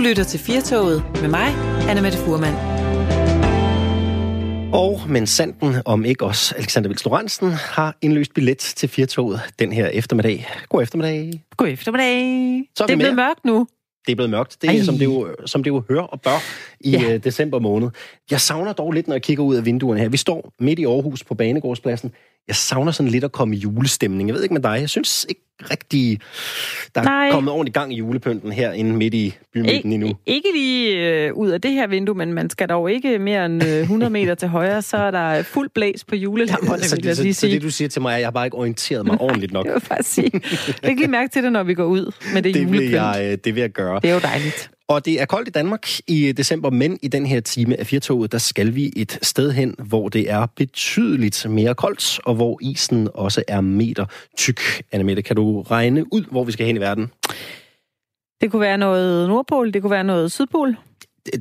Du lytter til Firtoget med mig, Anna Mette Furman. Og men sanden om ikke også Alexander Vils Lorentzen har indløst billet til Firtoget den her eftermiddag. God eftermiddag. God eftermiddag. Så er det er blevet mørkt nu. Det er blevet mørkt. Det er, Ej. som det, jo, som det jo hører og bør i Ja. ja. december måned. Jeg savner dog lidt, når jeg kigger ud af vinduerne her. Vi står midt i Aarhus på Banegårdspladsen. Jeg savner sådan lidt at komme i julestemning. Jeg ved ikke med dig. Jeg synes ikke rigtig, der er Nej. kommet ordentligt gang i julepynten her inde midt i bymidten endnu. Ik- ikke lige øh, ud af det her vindue, men man skal dog ikke mere end øh, 100 meter til højre, så er der fuld blæs på julelamperne, så, vil jeg så, lige så sige. det, du siger til mig, er, at jeg har bare ikke orienteret mig ordentligt nok. Jeg vil bare sige. Læg lige mærke til det, når vi går ud med det, Det vil, julepynt. jeg, øh, det vil jeg gøre. Det er jo dejligt. Og det er koldt i Danmark i december, men i den her time af Firtoget, der skal vi et sted hen, hvor det er betydeligt mere koldt, og hvor isen også er meter tyk. Annemette, kan du regne ud, hvor vi skal hen i verden? Det kunne være noget Nordpol, det kunne være noget Sydpol.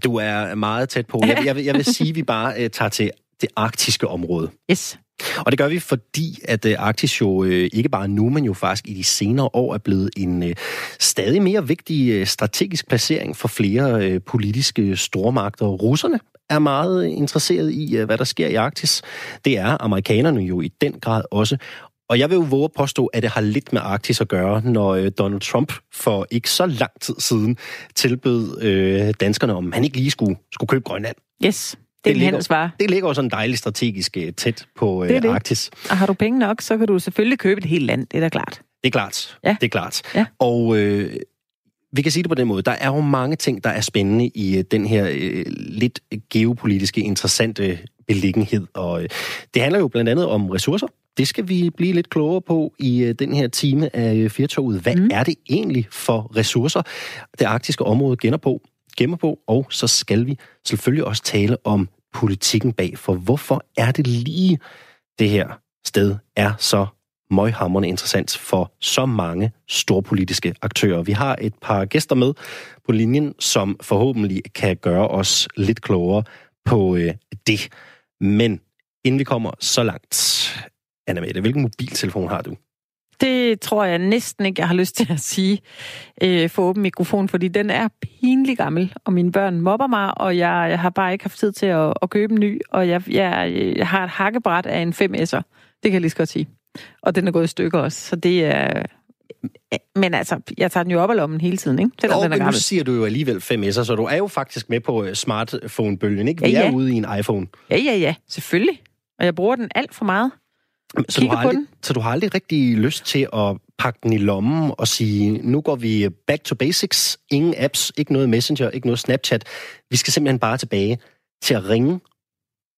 Du er meget tæt på. Jeg, vil- jeg, vil, jeg vil sige, at vi bare uh, tager til det arktiske område. Yes. Og det gør vi, fordi at uh, Arktis jo uh, ikke bare nu, men jo faktisk i de senere år er blevet en stadig mere vigtig strategisk placering for flere politiske stormagter. Russerne er meget interesseret i, hvad der sker i Arktis. Det er amerikanerne jo i den grad også. Og jeg vil jo våge at påstå, at det har lidt med Arktis at gøre, når øh, Donald Trump for ikke så lang tid siden tilbød øh, danskerne, om han ikke lige skulle, skulle købe Grønland. Yes. Det er ligger-. Det ligger jo sådan dejligt strategisk øh, tæt på Det øh, det. Arktis. Og har du penge nok, så kan du selvfølgelig købe et helt land. Det er da klart. Det er klart. Ja. Det er klart. Ja. Og øh, vi kan sige det på den måde. Der er jo mange ting, der er spændende i den her øh, lidt geopolitiske interessante beliggenhed. Og øh, det handler jo blandt andet om ressourcer. Det skal vi blive lidt klogere på i øh, den her time af øh, Firtoget. Hvad Mm. mm. er det egentlig for ressourcer, det arktiske område gemmer på? gemmer på, og så skal vi selvfølgelig også tale om politikken bag, for hvorfor er det lige det her sted er så møghamrende interessant for så mange storpolitiske aktører. Vi har et par gæster med på linjen, som forhåbentlig kan gøre os lidt klogere på øh, det. Men inden vi kommer så langt, Anna Mette, hvilken mobiltelefon har du? Det tror jeg næsten ikke, jeg har lyst til at sige øh, for åben mikrofon, fordi den er pinlig gammel, og mine børn mobber mig, og jeg, jeg har bare ikke haft tid til at, at købe en ny, og jeg, jeg, jeg har et hakkebræt af en 5S'er. Det kan jeg lige så godt sige. Og den er gået i stykker også, så det er... Men altså, jeg tager den jo op af lommen hele tiden, ikke? Selvom Og, den er men nu gammel. siger du jo alligevel 5S'er, så du er jo faktisk med på øh, smartphone-bølgen, ikke? Vi Ja, er ja. ude i en iPhone. Ja, ja, ja, selvfølgelig. Og jeg bruger den alt for meget. Så du, har aldrig, så du har aldrig rigtig lyst til at pakke den i lommen og sige, nu går vi back to basics. Ingen apps, ikke noget Messenger, ikke noget Snapchat. Vi skal simpelthen bare tilbage til at ringe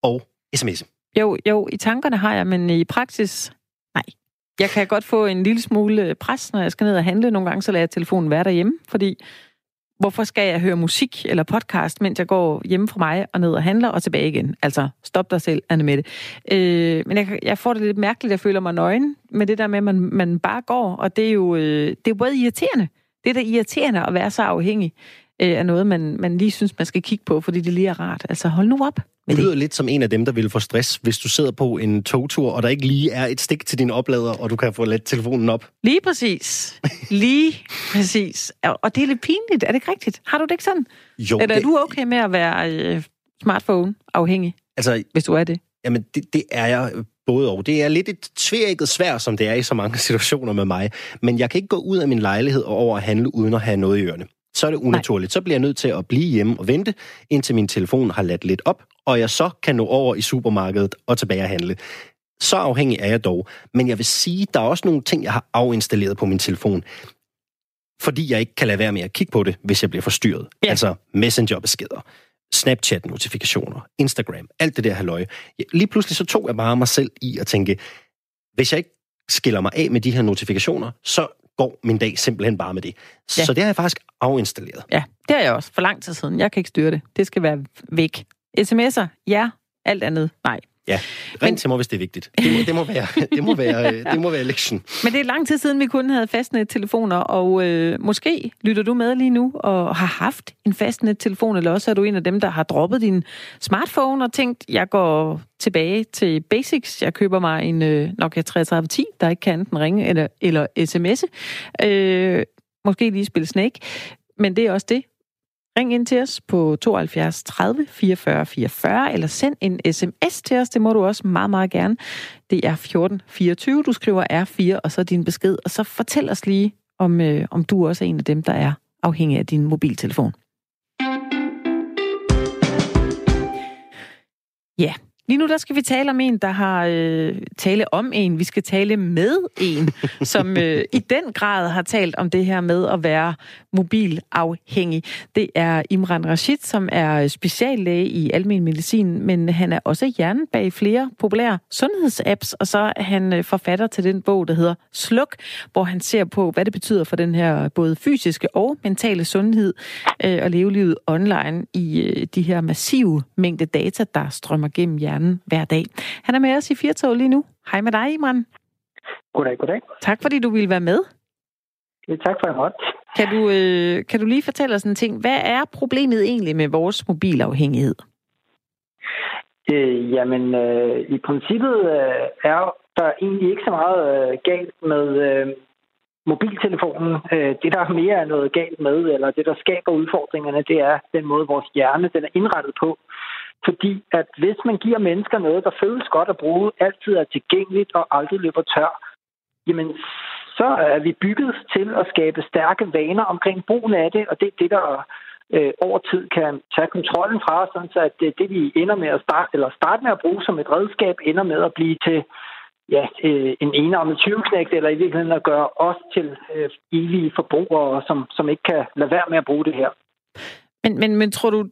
og sms'e. Jo, jo, i tankerne har jeg, men i praksis, nej. Jeg kan godt få en lille smule pres, når jeg skal ned og handle. Nogle gange så lader jeg telefonen være derhjemme, fordi hvorfor skal jeg høre musik eller podcast, mens jeg går hjemme fra mig og ned og handler og tilbage igen? Altså, stop dig selv, Anne Mette. Øh, men jeg, jeg får det lidt mærkeligt, jeg føler mig nøgen med det der med, at man, man bare går, og det er jo øh, det er både irriterende. Det er da irriterende at være så afhængig øh, af noget, man, man lige synes, man skal kigge på, fordi det lige er rart. Altså, hold nu op Du det. lyder lidt som en af dem, der vil få stress, hvis du sidder på en togtur, og der ikke lige er et stik til din oplader, og du kan få let telefonen op. Lige præcis. Lige præcis. Og det er lidt pinligt, er det ikke rigtigt? Har du det ikke sådan? Jo, Eller er du okay med at være øh, smartphone-afhængig, altså, hvis du er det? Jamen, det, det er jeg både og. Det er lidt et tvækket svær, som det er i så mange situationer med mig. Men jeg kan ikke gå ud af min lejlighed og over at handle, uden at have noget i ørerne. Så er det unaturligt. Så bliver jeg nødt til at blive hjemme og vente, indtil min telefon har ladt lidt op, og jeg så kan nå over i supermarkedet og tilbage og handle. Så afhængig er jeg dog. Men jeg vil sige, der er også nogle ting, jeg har afinstalleret på min telefon, fordi jeg ikke kan lade være med at kigge på det, hvis jeg bliver forstyrret. Ja. Altså messengerbeskeder, Snapchat-notifikationer, Instagram, alt det der halløj. Lige pludselig så tog jeg bare mig selv i at tænke, hvis jeg ikke skiller mig af med de her notifikationer, så går min dag simpelthen bare med det. Ja. Så det har jeg faktisk afinstalleret. Ja, det har jeg også for lang tid siden. Jeg kan ikke styre det. Det skal være væk. SMS'er, ja. Alt andet, nej. Ja, ring Men- til mig, hvis det er vigtigt. Det må, det må være, det må være, øh, det må være lektion. Men det er lang tid siden, vi kun havde fastnet-telefoner, og øh, måske lytter du med lige nu og har haft en fastnet-telefon, eller også er du en af dem, der har droppet din smartphone og tænkt, jeg går tilbage til basics, jeg køber mig en øh, Nokia 3310, der ikke kan enten ringe eller, eller sms'e. Øh, måske lige spille Snake, men det er også det. Ring ind til os på 72 30 44 44, eller send en sms til os. Det må du også meget, meget gerne. Det er 14 24. Du skriver R4, og så din besked. Og så fortæl os lige, om, øh, om du også er en af dem, der er afhængig af din mobiltelefon. Ja, Lige nu der skal vi tale om en, der har øh, tale om en. Vi skal tale med en, som øh, i den grad har talt om det her med at være mobilafhængig. Det er Imran Rashid, som er speciallæge i almen medicin, men han er også hjernen bag flere populære sundhedsapps, og så er han øh, forfatter til den bog, der hedder Sluk, hvor han ser på, hvad det betyder for den her både fysiske og mentale sundhed øh, og leve livet online i øh, de her massive mængde data, der strømmer gennem hjernen hjernen hver dag. Han er med os i Firtog lige nu. Hej med dig, Imran. Goddag, goddag. Tak fordi du ville være med. Ja, tak for at Kan du, øh, kan du lige fortælle os en ting? Hvad er problemet egentlig med vores mobilafhængighed? Øh, jamen, øh, i princippet øh, er der egentlig ikke så meget øh, galt med øh, mobiltelefonen. Øh, det, der mere er noget galt med, eller det, der skaber udfordringerne, det er den måde, vores hjerne den er indrettet på. Fordi at hvis man giver mennesker noget, der føles godt at bruge, altid er tilgængeligt og aldrig løber tør, jamen så er vi bygget til at skabe stærke vaner omkring brugen af det, og det er det, der øh, over tid kan tage kontrollen fra os, sådan så at det, det vi ender med at starte, eller starte med at bruge som et redskab, ender med at blive til ja, øh, en enarmet 20 eller i virkeligheden at gøre os til øh, evige forbrugere, som, som ikke kan lade være med at bruge det her. Men, men, men tror du,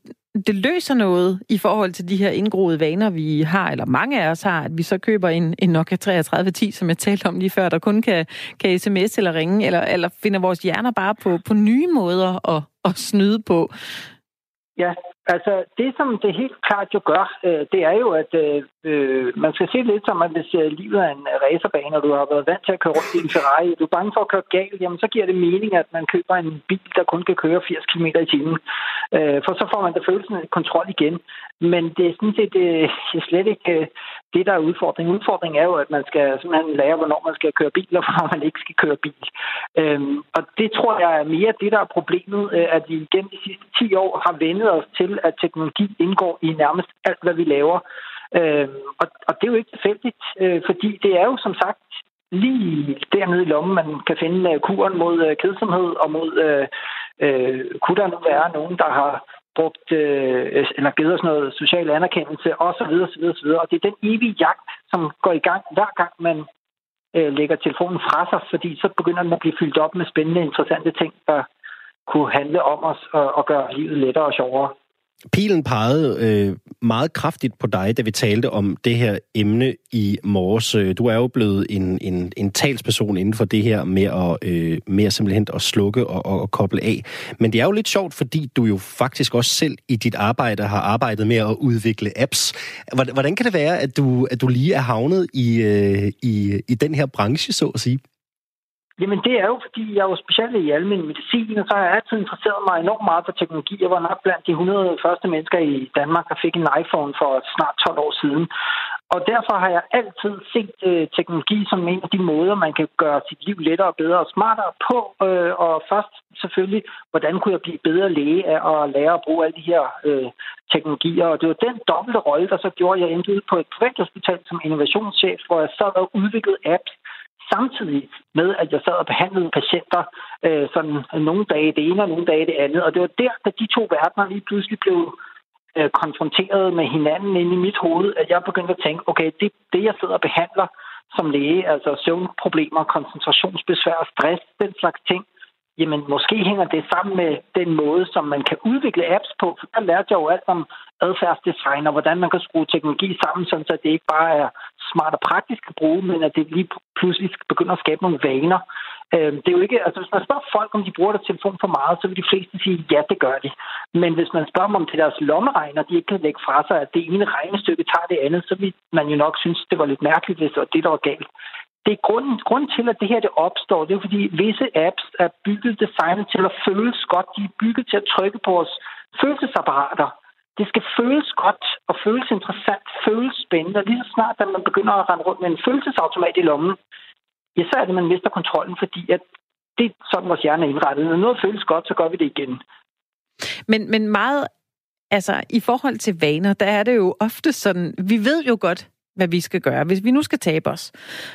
det løser noget i forhold til de her indgroede vaner, vi har, eller mange af os har, at vi så køber en, en Nokia 3310, som jeg talte om lige før, der kun kan, kan sms eller ringe, eller, eller finder vores hjerner bare på, på nye måder at, at snyde på? Ja, altså det, som det helt klart jo gør, øh, det er jo, at øh, øh, man skal se lidt som, at hvis øh, livet er en racerbane, og du har været vant til at køre rundt i en Ferrari, du er bange for at køre galt, jamen så giver det mening, at man køber en bil, der kun kan køre 80 km i timen. Øh, for så får man da følelsen af kontrol igen. Men det er sådan set det er slet ikke øh, det, der er udfordringen. Udfordringen er jo, at man skal simpelthen lære, hvornår man skal køre bil, og hvornår man ikke skal køre bil. Øhm, og det tror jeg er mere det, der er problemet, øh, at vi gennem de sidste 10 år har vendet os til, at teknologi indgår i nærmest alt, hvad vi laver. Øhm, og, og det er jo ikke tilfældigt, øh, fordi det er jo som sagt lige dernede i lommen, man kan finde øh, kuren mod uh, kedsomhed og mod, øh, øh, kunne der nu være nogen, der har brugt øh, eller givet os noget social anerkendelse osv. osv., osv. Og det er den evige jagt, som går i gang hver gang man øh, lægger telefonen fra sig, fordi så begynder den at blive fyldt op med spændende, interessante ting, der kunne handle om os og, og gøre livet lettere og sjovere. Pilen pegede øh, meget kraftigt på dig, da vi talte om det her emne i morges. Øh, du er jo blevet en, en, en talsperson inden for det her med at, øh, med simpelthen at slukke og, og, og koble af. Men det er jo lidt sjovt, fordi du jo faktisk også selv i dit arbejde har arbejdet med at udvikle apps. Hvordan kan det være, at du, at du lige er havnet i, øh, i, i den her branche, så at sige? Jamen det er jo, fordi jeg er jo specielt i almindelig medicin, og så har jeg altid interesseret mig enormt meget for teknologi. Jeg var nok blandt de 100 første mennesker i Danmark, der fik en iPhone for snart 12 år siden. Og derfor har jeg altid set øh, teknologi som en af de måder, man kan gøre sit liv lettere, bedre og smartere på. Øh, og først selvfølgelig, hvordan kunne jeg blive bedre læge af at lære at bruge alle de her øh, teknologier. Og det var den dobbelte rolle, der så gjorde, at jeg endte ud på et privathospital som innovationschef, hvor jeg sad og udviklede apps samtidig med, at jeg sad og behandlede patienter øh, sådan nogle dage det ene og nogle dage det andet. Og det var der, da de to verdener lige pludselig blev øh, konfronteret med hinanden inde i mit hoved, at jeg begyndte at tænke, okay, det, det jeg sidder og behandler som læge, altså søvnproblemer, koncentrationsbesvær, stress, den slags ting, jamen måske hænger det sammen med den måde, som man kan udvikle apps på. For der lærte jeg jo alt om adfærdsdesign og hvordan man kan skrue teknologi sammen, så det ikke bare er smart og praktisk at bruge, men at det lige pludselig begynder at skabe nogle vaner. Øhm, det er jo ikke, altså hvis man spørger folk, om de bruger deres telefon for meget, så vil de fleste sige, ja, det gør de. Men hvis man spørger dem om til deres lommeregner, de ikke kan lægge fra sig, at det ene regnestykke tager det andet, så vil man jo nok synes, det var lidt mærkeligt, hvis det var det, der var galt. Det er grunden, grunden til, at det her det opstår. Det er fordi, visse apps er bygget designet til at føles godt. De er bygget til at trykke på vores følelsesapparater. Det skal føles godt og føles interessant, føles spændende. Og lige så snart, at man begynder at rende rundt med en følelsesautomat i lommen, ja, så er det, at man mister kontrollen, fordi at det er sådan, vores hjerne er indrettet. Når noget føles godt, så gør vi det igen. Men, men meget, altså i forhold til vaner, der er det jo ofte sådan, vi ved jo godt, hvad vi skal gøre. Hvis vi nu skal tabe os,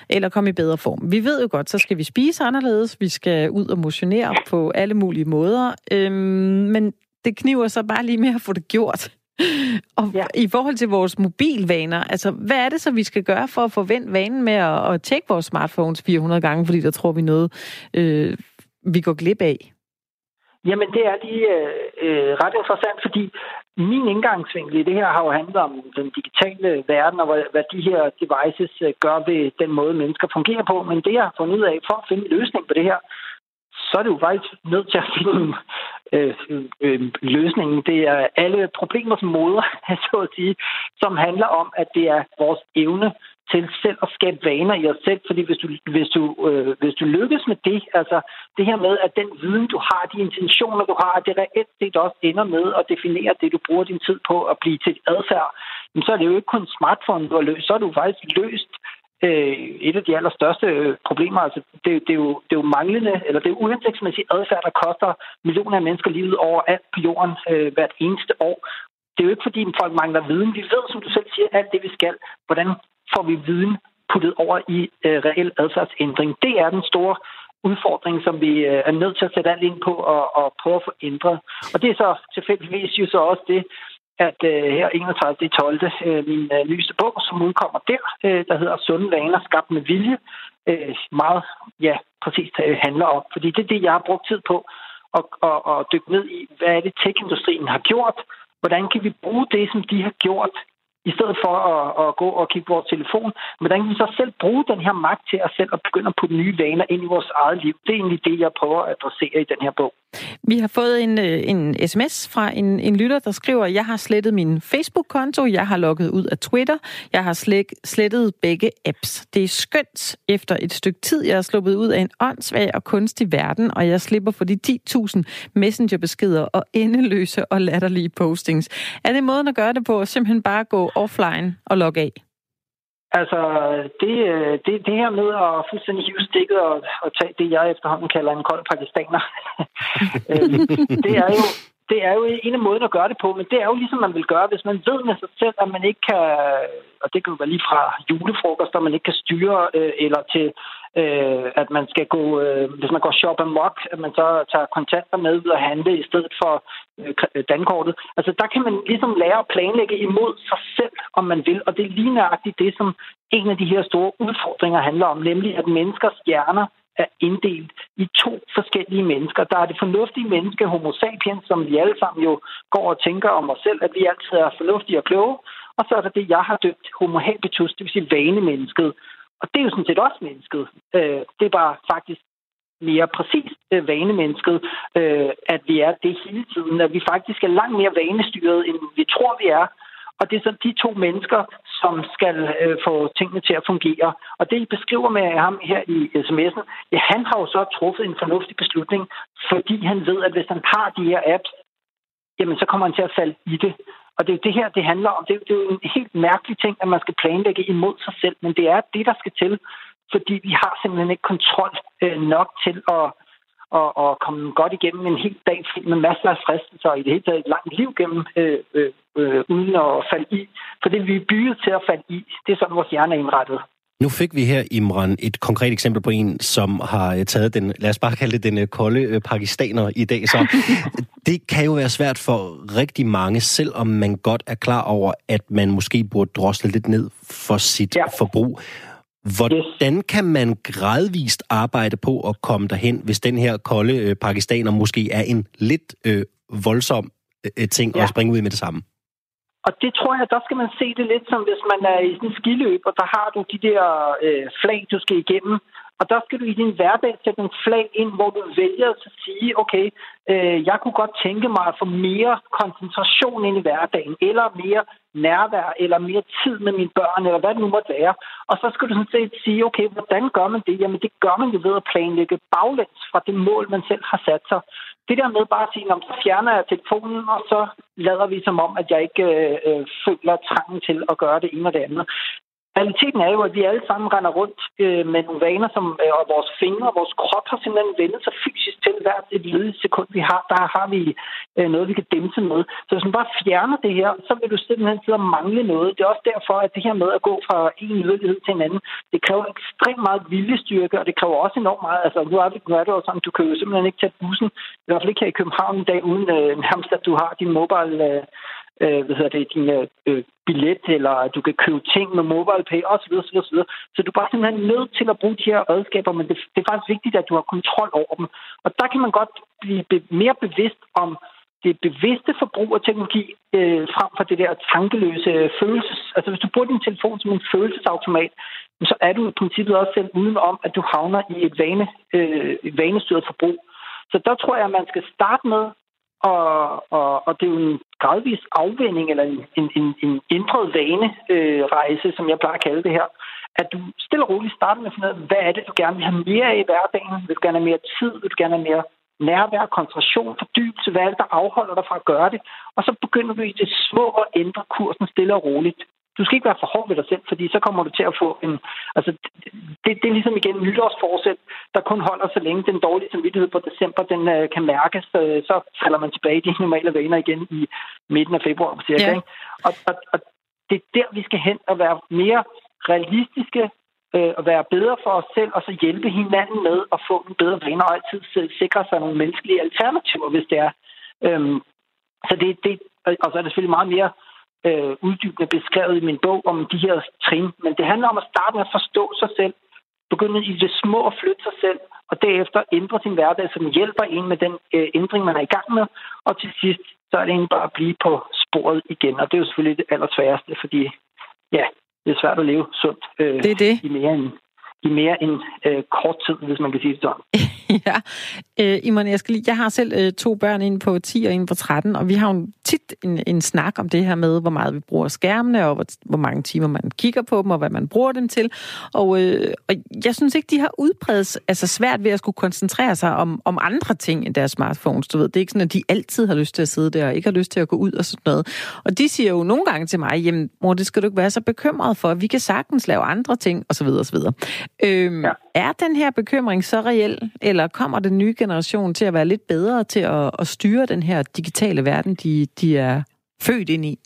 eller komme i bedre form. Vi ved jo godt, så skal vi spise anderledes, vi skal ud og motionere på alle mulige måder, øhm, men det kniver så bare lige med at få det gjort. Og ja. i forhold til vores mobilvaner, altså hvad er det så, vi skal gøre for at få vendt vanen med at, at tjekke vores smartphones 400 gange, fordi der tror vi noget, øh, vi går glip af? Jamen, det er lige øh, ret interessant, fordi min indgangsvinkel i det her har jo handlet om den digitale verden, og hvad de her devices øh, gør ved den måde, mennesker fungerer på. Men det, jeg har fundet ud af, for at finde en løsning på det her, så er det jo faktisk nødt til at finde øh, øh, løsningen. Det er alle problemers moder, så at sige, som handler om, at det er vores evne til selv at skabe vaner i os selv. Fordi hvis du, hvis du, øh, hvis du lykkes med det, altså det her med, at den viden, du har, de intentioner, du har, at det reelt set også ender med at definere det, du bruger din tid på at blive til adfærd, så er det jo ikke kun smartphone, du har løst, så er du faktisk løst øh, et af de allerstørste øh, problemer. Altså, det, det, er jo, det er jo manglende, eller det er uhensigtsmæssig adfærd, der koster millioner af mennesker livet over alt på jorden øh, hvert eneste år. Det er jo ikke, fordi folk mangler viden. Vi ved, som du selv siger, alt det, vi skal. Hvordan får vi viden puttet over i øh, reel adfærdsændring? Det er den store udfordring, som vi øh, er nødt til at sætte alt ind på og, og prøve at få ændret. Og det er så tilfældigvis jo så også det, at øh, her 31. 12. Øh, min øh, nyeste bog, som udkommer der, øh, der hedder Sunde vaner skabt med vilje, øh, meget ja, præcis øh, handler om. Fordi det er det, jeg har brugt tid på at, at, at dykke ned i. Hvad er det, tech-industrien har gjort? Hvordan kan vi bruge det, som de har gjort i stedet for at, at gå og kigge på vores telefon. Hvordan kan vi så selv bruge den her magt til at selv at begynde at putte nye vaner ind i vores eget liv? Det er egentlig det, jeg prøver at adressere i den her bog. Vi har fået en, øh, en sms fra en, en lytter, der skriver, jeg har slettet min Facebook-konto, jeg har logget ud af Twitter, jeg har slet, slettet begge apps. Det er skønt efter et stykke tid, jeg er sluppet ud af en åndssvag og kunstig verden, og jeg slipper for de 10.000 messengerbeskeder og endeløse og latterlige postings. Er det måden at gøre det på, simpelthen bare gå offline og logge af? Altså, det, øh, det, det her med at fuldstændig hive stikket og, og tage det, jeg efterhånden kalder en kold pakistaner, øhm, det er jo det er jo en af måden at gøre det på, men det er jo ligesom man vil gøre, hvis man ved med sig selv, at man ikke kan, og det kan jo være lige fra julefrokoster, man ikke kan styre, øh, eller til øh, at man skal gå, øh, hvis man går shop amok, at man så tager kontanter med ud og handle i stedet for øh, øh, dankortet. Altså der kan man ligesom lære at planlægge imod sig selv, om man vil, og det er lige nøjagtigt det, som en af de her store udfordringer handler om, nemlig at menneskers hjerner er inddelt i to forskellige mennesker. Der er det fornuftige menneske, homo sapiens, som vi alle sammen jo går og tænker om os selv, at vi altid er fornuftige og kloge. Og så er der det, jeg har døbt homo habitus, det vil sige vanemennesket. Og det er jo sådan set også mennesket. Øh, det er bare faktisk mere præcist øh, vanemennesket, øh, at vi er det hele tiden, at vi faktisk er langt mere vanestyret, end vi tror, vi er. Og det er så de to mennesker, som skal øh, få tingene til at fungere. Og det, I beskriver med ham her i sms'en, ja, han har jo så truffet en fornuftig beslutning, fordi han ved, at hvis han har de her apps, jamen så kommer han til at falde i det. Og det er jo det her, det handler om. Det er, det er jo en helt mærkelig ting, at man skal planlægge imod sig selv, men det er det, der skal til, fordi vi har simpelthen ikke kontrol øh, nok til at at, at komme godt igennem en hel dag med masser af fristelser og i det hele taget et langt liv gennem, øh, øh, øh, uden at falde i. For det vi er bygget til at falde i, det er sådan, vores hjerne er indrettet. Nu fik vi her, Imran, et konkret eksempel på en, som har øh, taget den, lad os bare kalde det den øh, kolde øh, pakistaner i dag. Så det kan jo være svært for rigtig mange, selvom man godt er klar over, at man måske burde drosle lidt ned for sit ja. forbrug. Hvordan kan man gradvist arbejde på at komme derhen, hvis den her kolde pakistaner måske er en lidt øh, voldsom øh, ting ja. at springe ud med det samme? Og det tror jeg, der skal man se det lidt som, hvis man er i sådan en skiløb, og der har du de der øh, flag, du skal igennem, og der skal du i din hverdag sætte en flag ind, hvor du vælger at sige, okay, øh, jeg kunne godt tænke mig at få mere koncentration ind i hverdagen, eller mere nærvær, eller mere tid med mine børn, eller hvad det nu måtte være. Og så skal du sådan set sige, okay, hvordan gør man det? Jamen det gør man jo ved at planlægge baglæns fra det mål, man selv har sat sig. Det der med bare at sige, så fjerner jeg telefonen, og så lader vi som om, at jeg ikke øh, øh føler trangen til at gøre det ene og det andet. Realiteten er jo, at vi alle sammen render rundt øh, med nogle vaner, som øh, og vores fingre og vores krop har simpelthen vendt sig fysisk til hvert et ledigt sekund, vi har, der har vi øh, noget, vi kan dæmpe med. Så hvis man bare fjerner det her, så vil du simpelthen sidde og mangle noget. Det er også derfor, at det her med at gå fra en yderlighed til en anden, det kræver ekstremt meget viljestyrke, og det kræver også enormt meget. Altså, nu er det, nu er det jo sådan, du kan jo simpelthen ikke tage bussen, i hvert fald ikke her i København en dag, uden øh, nærmest at du har din mobile øh, øh, hvad hedder det, din øh, billet, eller du kan købe ting med mobile pay osv. osv., osv. Så du er bare simpelthen nødt til at bruge de her redskaber, men det, det er faktisk vigtigt, at du har kontrol over dem. Og der kan man godt blive be- mere bevidst om det bevidste forbrug af teknologi øh, frem for det der tankeløse følelses... Altså hvis du bruger din telefon som en følelsesautomat, så er du i princippet også selv uden om, at du havner i et, vane, øh, et vanestyret forbrug. Så der tror jeg, at man skal starte med og, og, og det er jo en gradvis afvending, eller en, en, en, en ændret vanerejse, øh, som jeg plejer at kalde det her. At du stille og roligt starter med at finde ud af, hvad er det, du gerne vil have mere af i hverdagen? Vil du gerne have mere tid? Vil du gerne have mere nærvær, koncentration, fordybelse? Hvad er det, der afholder dig fra at gøre det? Og så begynder du i det små at ændre kursen stille og roligt du skal ikke være for hård ved dig selv, fordi så kommer du til at få en... Altså, det, det er ligesom igen nytårsforsæt, der kun holder så længe den dårlige samvittighed på december, den uh, kan mærkes, uh, så falder man tilbage i de normale vaner igen i midten af februar, cirka. Ja. Ikke? Og, og, og det er der, vi skal hen og være mere realistiske, uh, og være bedre for os selv, og så hjælpe hinanden med at få en bedre vaner, og altid sikre sig nogle menneskelige alternativer, hvis det er. Um, så det, det, og så er det selvfølgelig meget mere øh, uddybende beskrevet i min bog om de her trin. Men det handler om at starte med at forstå sig selv, begynde i det små at flytte sig selv, og derefter ændre sin hverdag, som hjælper en med den øh, ændring, man er i gang med. Og til sidst, så er det egentlig bare at blive på sporet igen. Og det er jo selvfølgelig det allersværeste, fordi ja, det er svært at leve sundt øh, det er det. i mere end i mere end øh, kort tid, hvis man kan sige det sådan. ja, øh, Iman, jeg, skal lige, jeg har selv øh, to børn, en på 10 og en på 13, og vi har jo tit en, en snak om det her med, hvor meget vi bruger skærmene, og hvor, hvor mange timer man kigger på dem, og hvad man bruger dem til. Og, øh, og jeg synes ikke, de har udbredt altså svært ved at skulle koncentrere sig om, om andre ting end deres smartphones. Du ved, det er ikke sådan, at de altid har lyst til at sidde der, og ikke har lyst til at gå ud og sådan noget. Og de siger jo nogle gange til mig, jamen mor, det skal du ikke være så bekymret for, vi kan sagtens lave andre ting, osv. osv. Øhm, ja. Er den her bekymring så reel, eller kommer den nye generation til at være lidt bedre til at, at styre den her digitale verden, de, de er født ind i?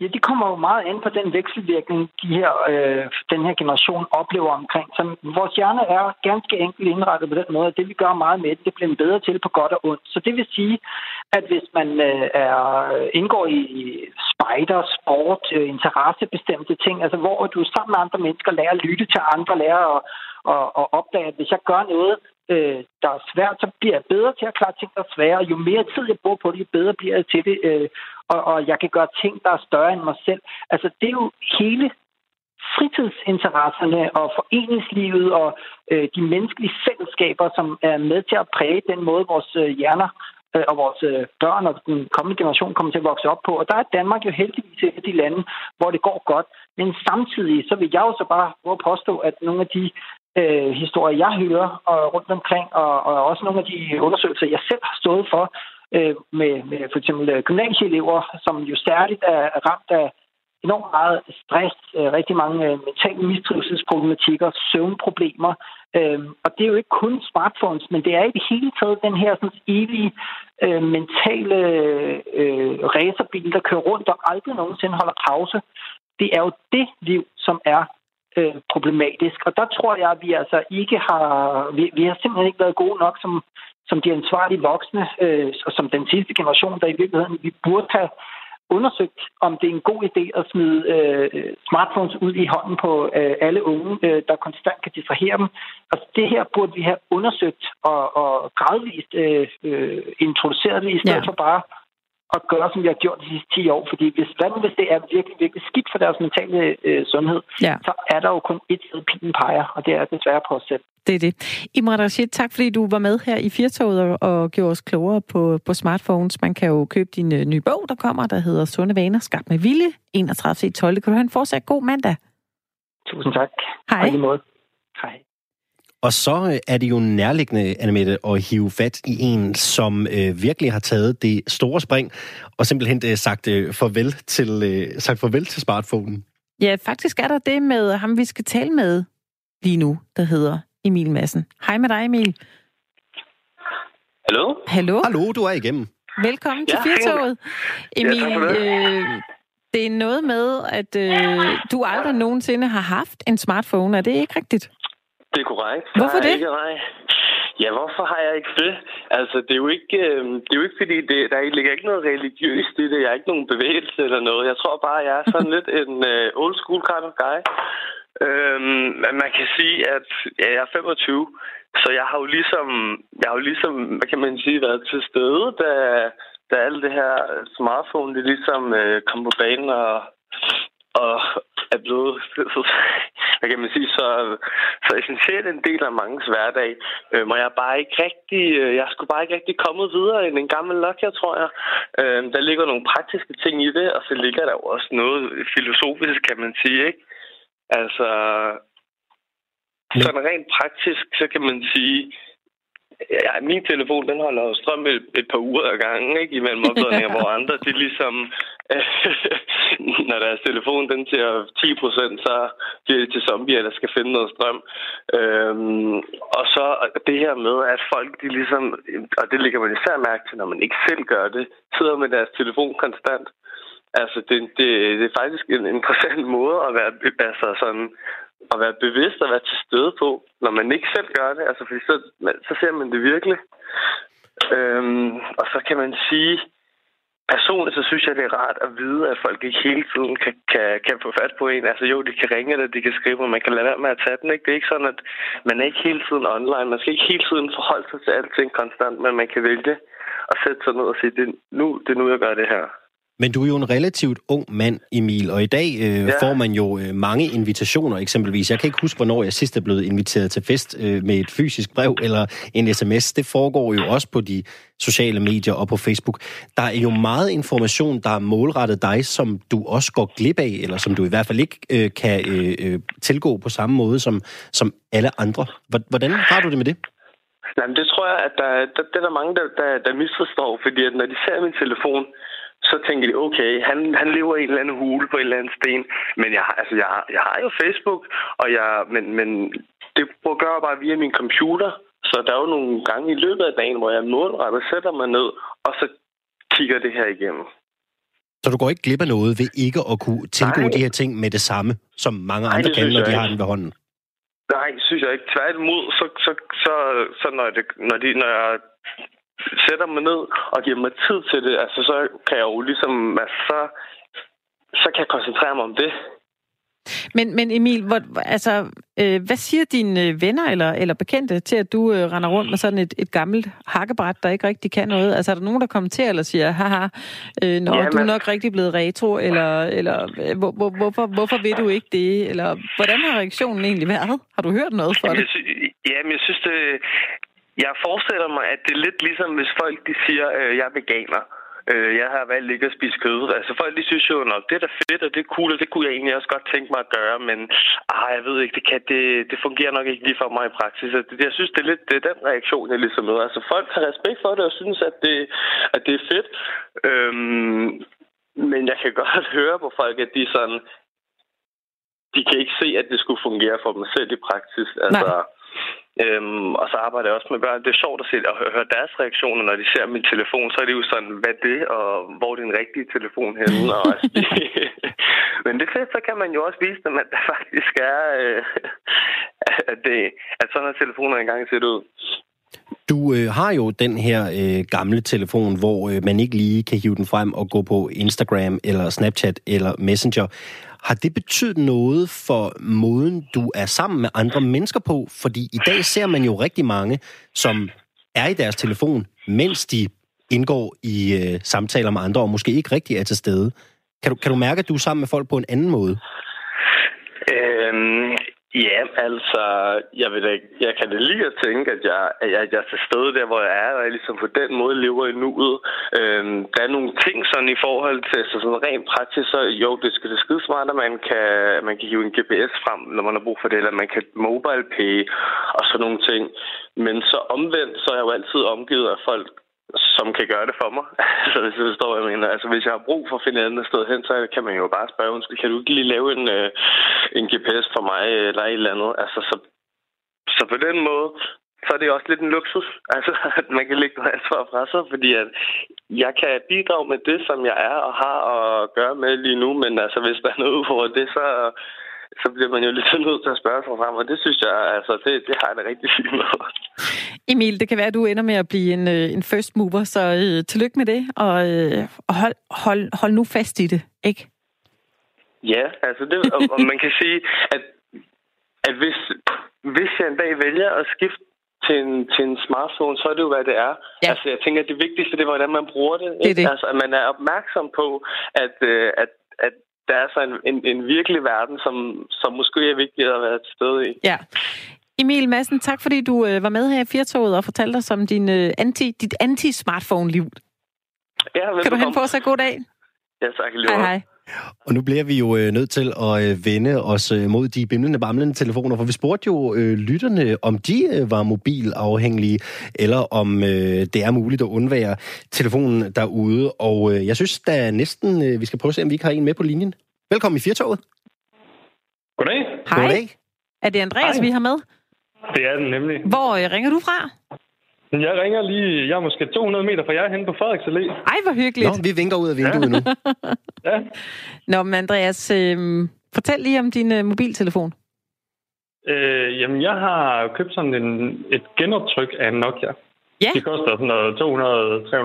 Ja, det kommer jo meget an på den vekselvirkning, de her, øh, den her generation oplever omkring. Så vores hjerne er ganske enkelt indrettet på den måde, at det vi gør meget med det, det bliver bedre til på godt og ondt. Så det vil sige, at hvis man øh, er, indgår i spejder, sport, øh, interessebestemte ting, altså hvor du sammen med andre mennesker lærer at lytte til andre, lærer at, og, og opdage, at hvis jeg gør noget, øh, der er svært, så bliver jeg bedre til at klare ting, der er svære. Jo mere tid jeg bruger på det, jo bedre bliver jeg til det. Øh, og, og jeg kan gøre ting, der er større end mig selv. Altså, det er jo hele fritidsinteresserne og foreningslivet og øh, de menneskelige fællesskaber, som er med til at præge den måde, vores øh, hjerner øh, og vores øh, børn og den kommende generation kommer til at vokse op på. Og der er Danmark jo heldigvis et af de lande, hvor det går godt. Men samtidig, så vil jeg jo så bare prøve at påstå, at nogle af de øh, historier, jeg hører og rundt omkring, og, og også nogle af de undersøgelser, jeg selv har stået for, øh, med, med for eksempel øh, gymnasieelever, som jo særligt er ramt af enormt meget stress, øh, rigtig mange øh, mentale mistrivselsproblematikker, søvnproblemer. Øh, og det er jo ikke kun smartphones, men det er i det hele taget den her sådan, evige øh, mentale øh, racerbil, der kører rundt og aldrig nogensinde holder pause. Det er jo det liv, som er øh, problematisk. Og der tror jeg, at vi altså ikke har, vi, vi har simpelthen ikke været gode nok som som de ansvarlige voksne, øh, og som den sidste generation, der i virkeligheden vi burde have undersøgt, om det er en god idé at smide øh, smartphones ud i hånden på øh, alle unge, øh, der konstant kan distrahere dem. Altså, det her burde vi have undersøgt og, og gradvist øh, øh, introduceret det, i stedet ja. for bare at gøre, som vi har gjort de sidste 10 år. Fordi hvis, hvad hvis det er virkelig, virkelig skidt for deres mentale øh, sundhed, ja. så er der jo kun et sted, pilen peger, og det er desværre på os selv. Det er det. Imran Rashid, tak fordi du var med her i Firtoget og, og gjorde os klogere på, på smartphones. Man kan jo købe din øh, nye bog, der kommer, der hedder Sunde Vaner, skabt med vilje, 31. 12. Kan du have en fortsat god mandag? Tusind tak. Hej. Hej. Hej. Og så øh, er det jo nærliggende, Annemette, at hive fat i en, som øh, virkelig har taget det store spring, og simpelthen øh, sagt, øh, farvel til, øh, sagt farvel til smartphonen. Ja, faktisk er der det med ham, vi skal tale med lige nu, der hedder Emil Madsen. Hej med dig, Emil. Hallo? Hallo? Hallo, du er igennem. Velkommen til Ja, Firtoget. Emil, for det. øh, det er noget med, at øh, du aldrig nogensinde har haft en smartphone. Er det ikke rigtigt? Det er korrekt. Hvorfor det? Ikke, nej. Ja, hvorfor har jeg ikke det? Altså, det er jo ikke, øh, det er jo ikke fordi, det, der ligger ikke noget religiøst i det. Jeg er ikke nogen bevægelse eller noget. Jeg tror bare, jeg er sådan lidt en øh, old school kind of guy. Øhm, man kan sige, at ja, jeg er 25, så jeg har jo ligesom, jeg har jo ligesom, hvad kan man sige, været til stede, da, da alt det her smartphone, det ligesom øh, kom på banen og, og er blevet, hvad kan man sige, så, så essentielt en del af mangens hverdag. Øh, og jeg er bare ikke rigtig, øh, jeg skulle bare ikke rigtig kommet videre end en gammel Nokia, tror jeg. Øh, der ligger nogle praktiske ting i det, og så ligger der jo også noget filosofisk, kan man sige, ikke? Altså, sådan rent praktisk, så kan man sige, ja, min telefon, den holder jo strøm et, et par uger ad gangen, ikke? Imellem opladninger, hvor andre, det er ligesom, når deres telefon, den til 10 procent, så bliver det til zombier, der skal finde noget strøm. Øhm, og så det her med, at folk, de ligesom, og det ligger man især mærke til, når man ikke selv gør det, sidder med deres telefon konstant. Altså, det, det, det er faktisk en interessant måde at være, altså sådan, at være bevidst og være til stede på, når man ikke selv gør det. Altså, fordi så, så ser man det virkelig. Øhm, og så kan man sige, personligt så synes jeg, det er rart at vide, at folk ikke hele tiden kan, kan, kan få fat på en. Altså jo, de kan ringe eller de kan skrive, men man kan lade være med at tage den. Ikke? Det er ikke sådan, at man er ikke hele tiden online. Man skal ikke hele tiden forholde sig til alting konstant, men man kan vælge at sætte sig ned og sige, det er nu, det er nu jeg gør det her. Men du er jo en relativt ung mand, Emil, og i dag øh, ja. får man jo øh, mange invitationer eksempelvis. Jeg kan ikke huske, hvornår jeg sidst er blevet inviteret til fest øh, med et fysisk brev eller en sms. Det foregår jo også på de sociale medier og på Facebook. Der er jo meget information, der er målrettet dig, som du også går glip af, eller som du i hvert fald ikke øh, kan øh, øh, tilgå på samme måde som, som alle andre. Hvordan har du det med det? Jamen, det tror jeg, at der, der, der er der mange, der, der, der misforstår, fordi at når de ser min telefon, så tænker de, okay, han, han lever i en eller anden hule på en eller anden sten. Men jeg, altså, jeg, jeg har jo Facebook, og jeg, men, men det gør jeg bare via min computer. Så der er jo nogle gange i løbet af dagen, hvor jeg målrettet sætter mig ned, og så kigger det her igennem. Så du går ikke glip af noget ved ikke at kunne tilgå Nej. de her ting med det samme, som mange andre Nej, kan, når de har den ved hånden? Nej, det synes jeg ikke. Tværtimod, så, så, så, så når, det, når, de, når jeg sætter mig ned og giver mig tid til det, altså så kan jeg jo ligesom, altså, så, så kan jeg koncentrere mig om det. Men, men Emil, hvor, altså, øh, hvad siger dine øh, venner eller, eller bekendte til, at du øh, render rundt med sådan et, et gammelt hakkebræt, der ikke rigtig kan noget? Altså, er der nogen, der kommenterer eller siger, haha, øh, når ja, du er nok rigtig blevet retro, eller, eller øh, hvor, hvor, hvorfor, hvorfor vil du ikke det? Eller hvordan har reaktionen egentlig været? Har du hørt noget fra det? Ja, men jeg synes, det, jeg forestiller mig, at det er lidt ligesom, hvis folk de siger, øh, jeg er veganer. Øh, jeg har valgt ikke at spise kød. Altså folk de synes jo nok, det er da fedt, og det er cool, og det kunne jeg egentlig også godt tænke mig at gøre, men ah, jeg ved ikke, det, kan, det, det fungerer nok ikke lige for mig i praksis. Altså, det, jeg synes, det er lidt det er den reaktion, jeg ligesom møder. Altså folk har respekt for det og synes, at det, at det er fedt. Øhm, men jeg kan godt høre på folk, at de sådan, de kan ikke se, at det skulle fungere for dem selv i praksis. Altså, Nej. Øhm, og så arbejder jeg også med børn. Det er sjovt at, se, at høre deres reaktioner, når de ser min telefon. Så er det jo sådan, hvad det, og hvor er din rigtige telefon henne? Og altså, Men det fedt, så kan man jo også vise dem, at der faktisk er, øh, at, det, at sådan en telefoner engang ser ud. Du øh, har jo den her øh, gamle telefon, hvor øh, man ikke lige kan hive den frem og gå på Instagram eller Snapchat eller Messenger. Har det betydet noget for måden, du er sammen med andre mennesker på? Fordi i dag ser man jo rigtig mange, som er i deres telefon, mens de indgår i øh, samtaler med andre, og måske ikke rigtig er til stede. Kan du, kan du mærke, at du er sammen med folk på en anden måde? Øhm, Ja, altså, jeg, ved ikke, jeg kan det lige at tænke, at jeg, at jeg, jeg er til stede der, hvor jeg er, og jeg ligesom på den måde lever i nuet. Øhm, der er nogle ting sådan i forhold til så sådan rent praktisk, så jo, det skal det skide smart, at man kan, man kan hive en GPS frem, når man har brug for det, eller man kan mobile pay og sådan nogle ting. Men så omvendt, så er jeg jo altid omgivet af folk, som kan gøre det for mig. så hvis du forstår, jeg mener. Altså, hvis jeg har brug for at finde et andet sted hen, så kan man jo bare spørge, undskyld, kan du ikke lige lave en, øh, en GPS for mig, øh, eller et eller andet? Altså, så, så på den måde så er det også lidt en luksus, altså at man kan lægge noget ansvar fra sig, fordi at jeg kan bidrage med det, som jeg er og har at gøre med lige nu, men altså hvis der er noget ud over det, så, så bliver man jo lidt nødt til at spørge sig frem, og det synes jeg, altså det, det har jeg da rigtig fint med. Emil, det kan være, at du ender med at blive en, øh, en first mover, så øh, tillykke med det, og, øh, og hold, hold, hold nu fast i det, ikke? Ja, altså det, og, og man kan sige, at, at hvis, hvis jeg en dag vælger at skifte til en, til en smartphone, så er det jo, hvad det er. Ja. Altså, jeg tænker, at det vigtigste, det er, hvordan man bruger det. det, det. Altså, at man er opmærksom på, at, øh, at, at der er så en, en, en virkelig verden, som, som måske er vigtig at være til stede i. Ja. Emil Madsen, tak fordi du øh, var med her i Firtoget og fortalte os om din, øh, anti, dit anti-smartphone-liv. Ja, kan du hen på sig? God dag. Ja, tak. Hej, hej. Og nu bliver vi jo øh, nødt til at øh, vende os øh, mod de bimlende, bamlende telefoner, for vi spurgte jo øh, lytterne, om de øh, var mobilafhængige, eller om øh, det er muligt at undvære telefonen derude. Og øh, jeg synes da næsten, øh, vi skal prøve at se, om vi ikke har en med på linjen. Velkommen i Firtoget. Goddag. Hej. Goddag. Er det Andreas, Hej. vi har med? Det er den nemlig. Hvor øh, ringer du fra? Jeg ringer lige, jeg er måske 200 meter fra jer hen på Frederiks Allé. Ej, hvor hyggeligt. Nå, vi vinker ud af vinduet nu. Ja. Nå, men Andreas, øh, fortæl lige om din øh, mobiltelefon. Øh, jamen, jeg har købt sådan en, et genoptryk af en Nokia. Ja. De koster sådan noget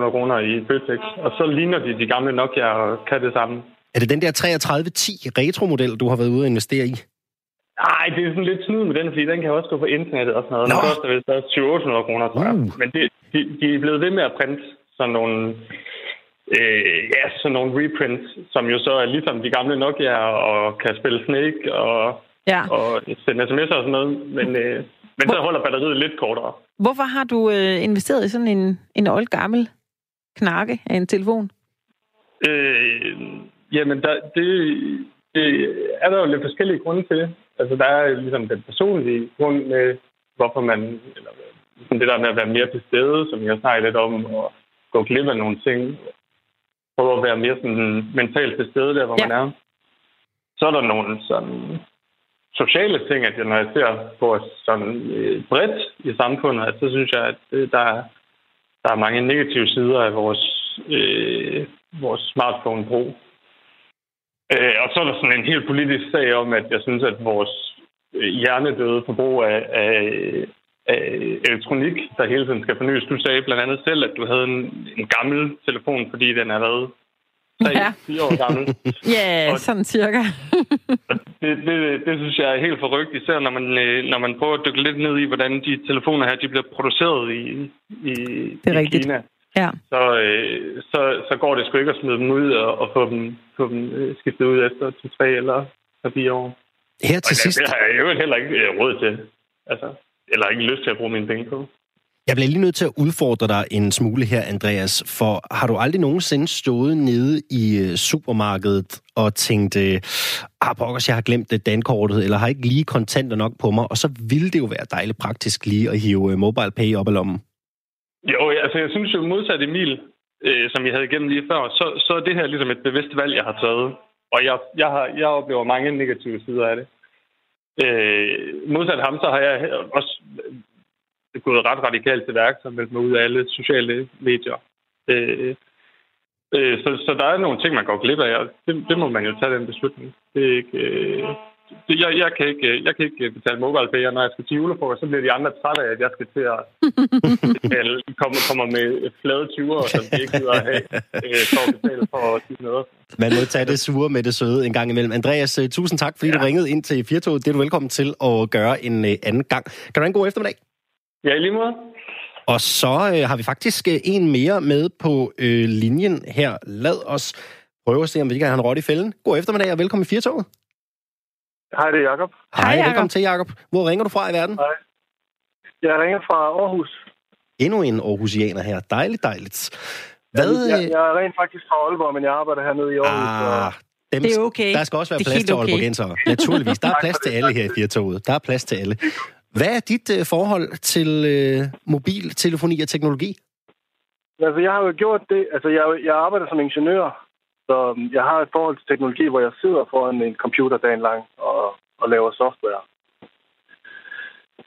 200-300 kroner i Føtex. Og så ligner de de gamle Nokia og kan det samme. Er det den der 3310 retro-model, du har været ude at investere i? Nej, det er sådan lidt snyd med den, fordi den kan også gå på internettet og sådan noget. Nå. Den koster vist også 700 kroner, tror jeg. Uh. Men det, de, de er blevet ved med at printe sådan nogle, øh, ja, sådan nogle reprints, som jo så er ligesom de gamle Nokia og kan spille Snake og, Ja. og sende sms'er og sådan noget. Men, øh, men så Hvor- holder batteriet lidt kortere. Hvorfor har du øh, investeret i sådan en, en old gammel knakke af en telefon? Øh, jamen, der, det, det er der jo lidt forskellige grunde til. Altså, der er ligesom den personlige grund med, hvorfor man... Eller, ligesom det der med at være mere til stede, som jeg snakker lidt om, og gå glip af nogle ting. Prøve at være mere sådan mentalt til stede der, hvor Ja. man er. Så er der nogle sådan sociale ting, at jeg, når jeg ser på os sådan øh, bredt i samfundet, at så synes jeg, at øh, der, er- der er mange negative sider af vores, øh, vores smartphone-brug. Øh, og så er der sådan en helt politisk sag om, at jeg synes, at vores øh, hjernedøde forbrug af, af, af elektronik, der hele tiden skal fornyes. Du sagde blandt andet selv, at du havde en, en gammel telefon, fordi den er været 3-4 Ja. år gammel. Ja, Og- sådan cirka. Det, det, det synes jeg er helt forrygt, især når man, øh, når man prøver at dykke lidt ned i, hvordan de telefoner her de bliver produceret i, i, Det er i rigtigt. Kina. Ja. Så, øh, så, så går det sgu ikke at smide dem ud og, og få dem, få dem øh, skiftet ud efter til tre eller fire år. Her til Og sidst, det, det har jeg jo heller ikke øh, råd til. Altså, eller ikke lyst til at bruge mine penge på. jeg bliver lige nødt til at udfordre dig en smule her, Andreas, for har du aldrig nogensinde stået nede i øh, supermarkedet og tænkt, øh, ah, pokkers, jeg har glemt det dankortet, eller har ikke lige kontanter nok på mig, og så ville det jo være dejligt praktisk lige at hive øh, mobile pay op af lommen. Jo, altså jeg synes jo modsat Emil, øh, som vi havde igennem lige før, så, så er det her ligesom et bevidst valg, jeg har taget. Og jeg, jeg, har, jeg oplever mange negative sider af det. Øh, modsat ham, så har jeg også gået ret radikalt til værk, som meldt mig ud af alle sociale medier. Øh, øh, så, så der er nogle ting, man går glip af, og det, det må man jo tage den beslutning. Det er ikke... Øh, det, jeg, jeg, kan ikke, øh, jeg kan ikke betale mobile pay, og når jeg skal til julefrokost, så bliver de andre trætte af, at jeg skal til at betale, kommer, kommer med flade 20'ere, som de ikke gider at have, øh, for at betale for at sige noget. Man må tage det sure med det søde en gang imellem. Andreas, øh, tusind tak, fordi ja. du ringede ind til Firtoget. Det er du velkommen til at gøre en øh, anden gang. Kan du have en god eftermiddag? Ja, i lige måde. Og så øh, har vi faktisk øh, en mere med på øh, linjen her. Lad os prøve at se, om vi kan have en rot i fælden. God eftermiddag og velkommen i Firtoget. Hej, det er Jacob. Hej, Jacob. velkommen til, Jakob. Hvor ringer du fra i verden? Hej. Jeg ringer fra Aarhus. Endnu en Aarhusianer her. Dejligt, dejligt. Hvad? Jeg, øh, jeg er rent faktisk fra Aalborg, men jeg arbejder hernede i Aarhus. ah, og dem, Det er okay. Der skal også være Det plads til okay. Aalborgensere. Naturligvis. Der er plads til alle her i Firtoget. Der er plads til alle. Hvad er dit øh, forhold til øh, mobiltelefoni og teknologi? Altså, jeg har jo gjort det. Altså, jeg, jeg arbejder som ingeniør, så øhm, jeg har et forhold til teknologi, hvor jeg sidder foran en computer dagen lang og, og laver software.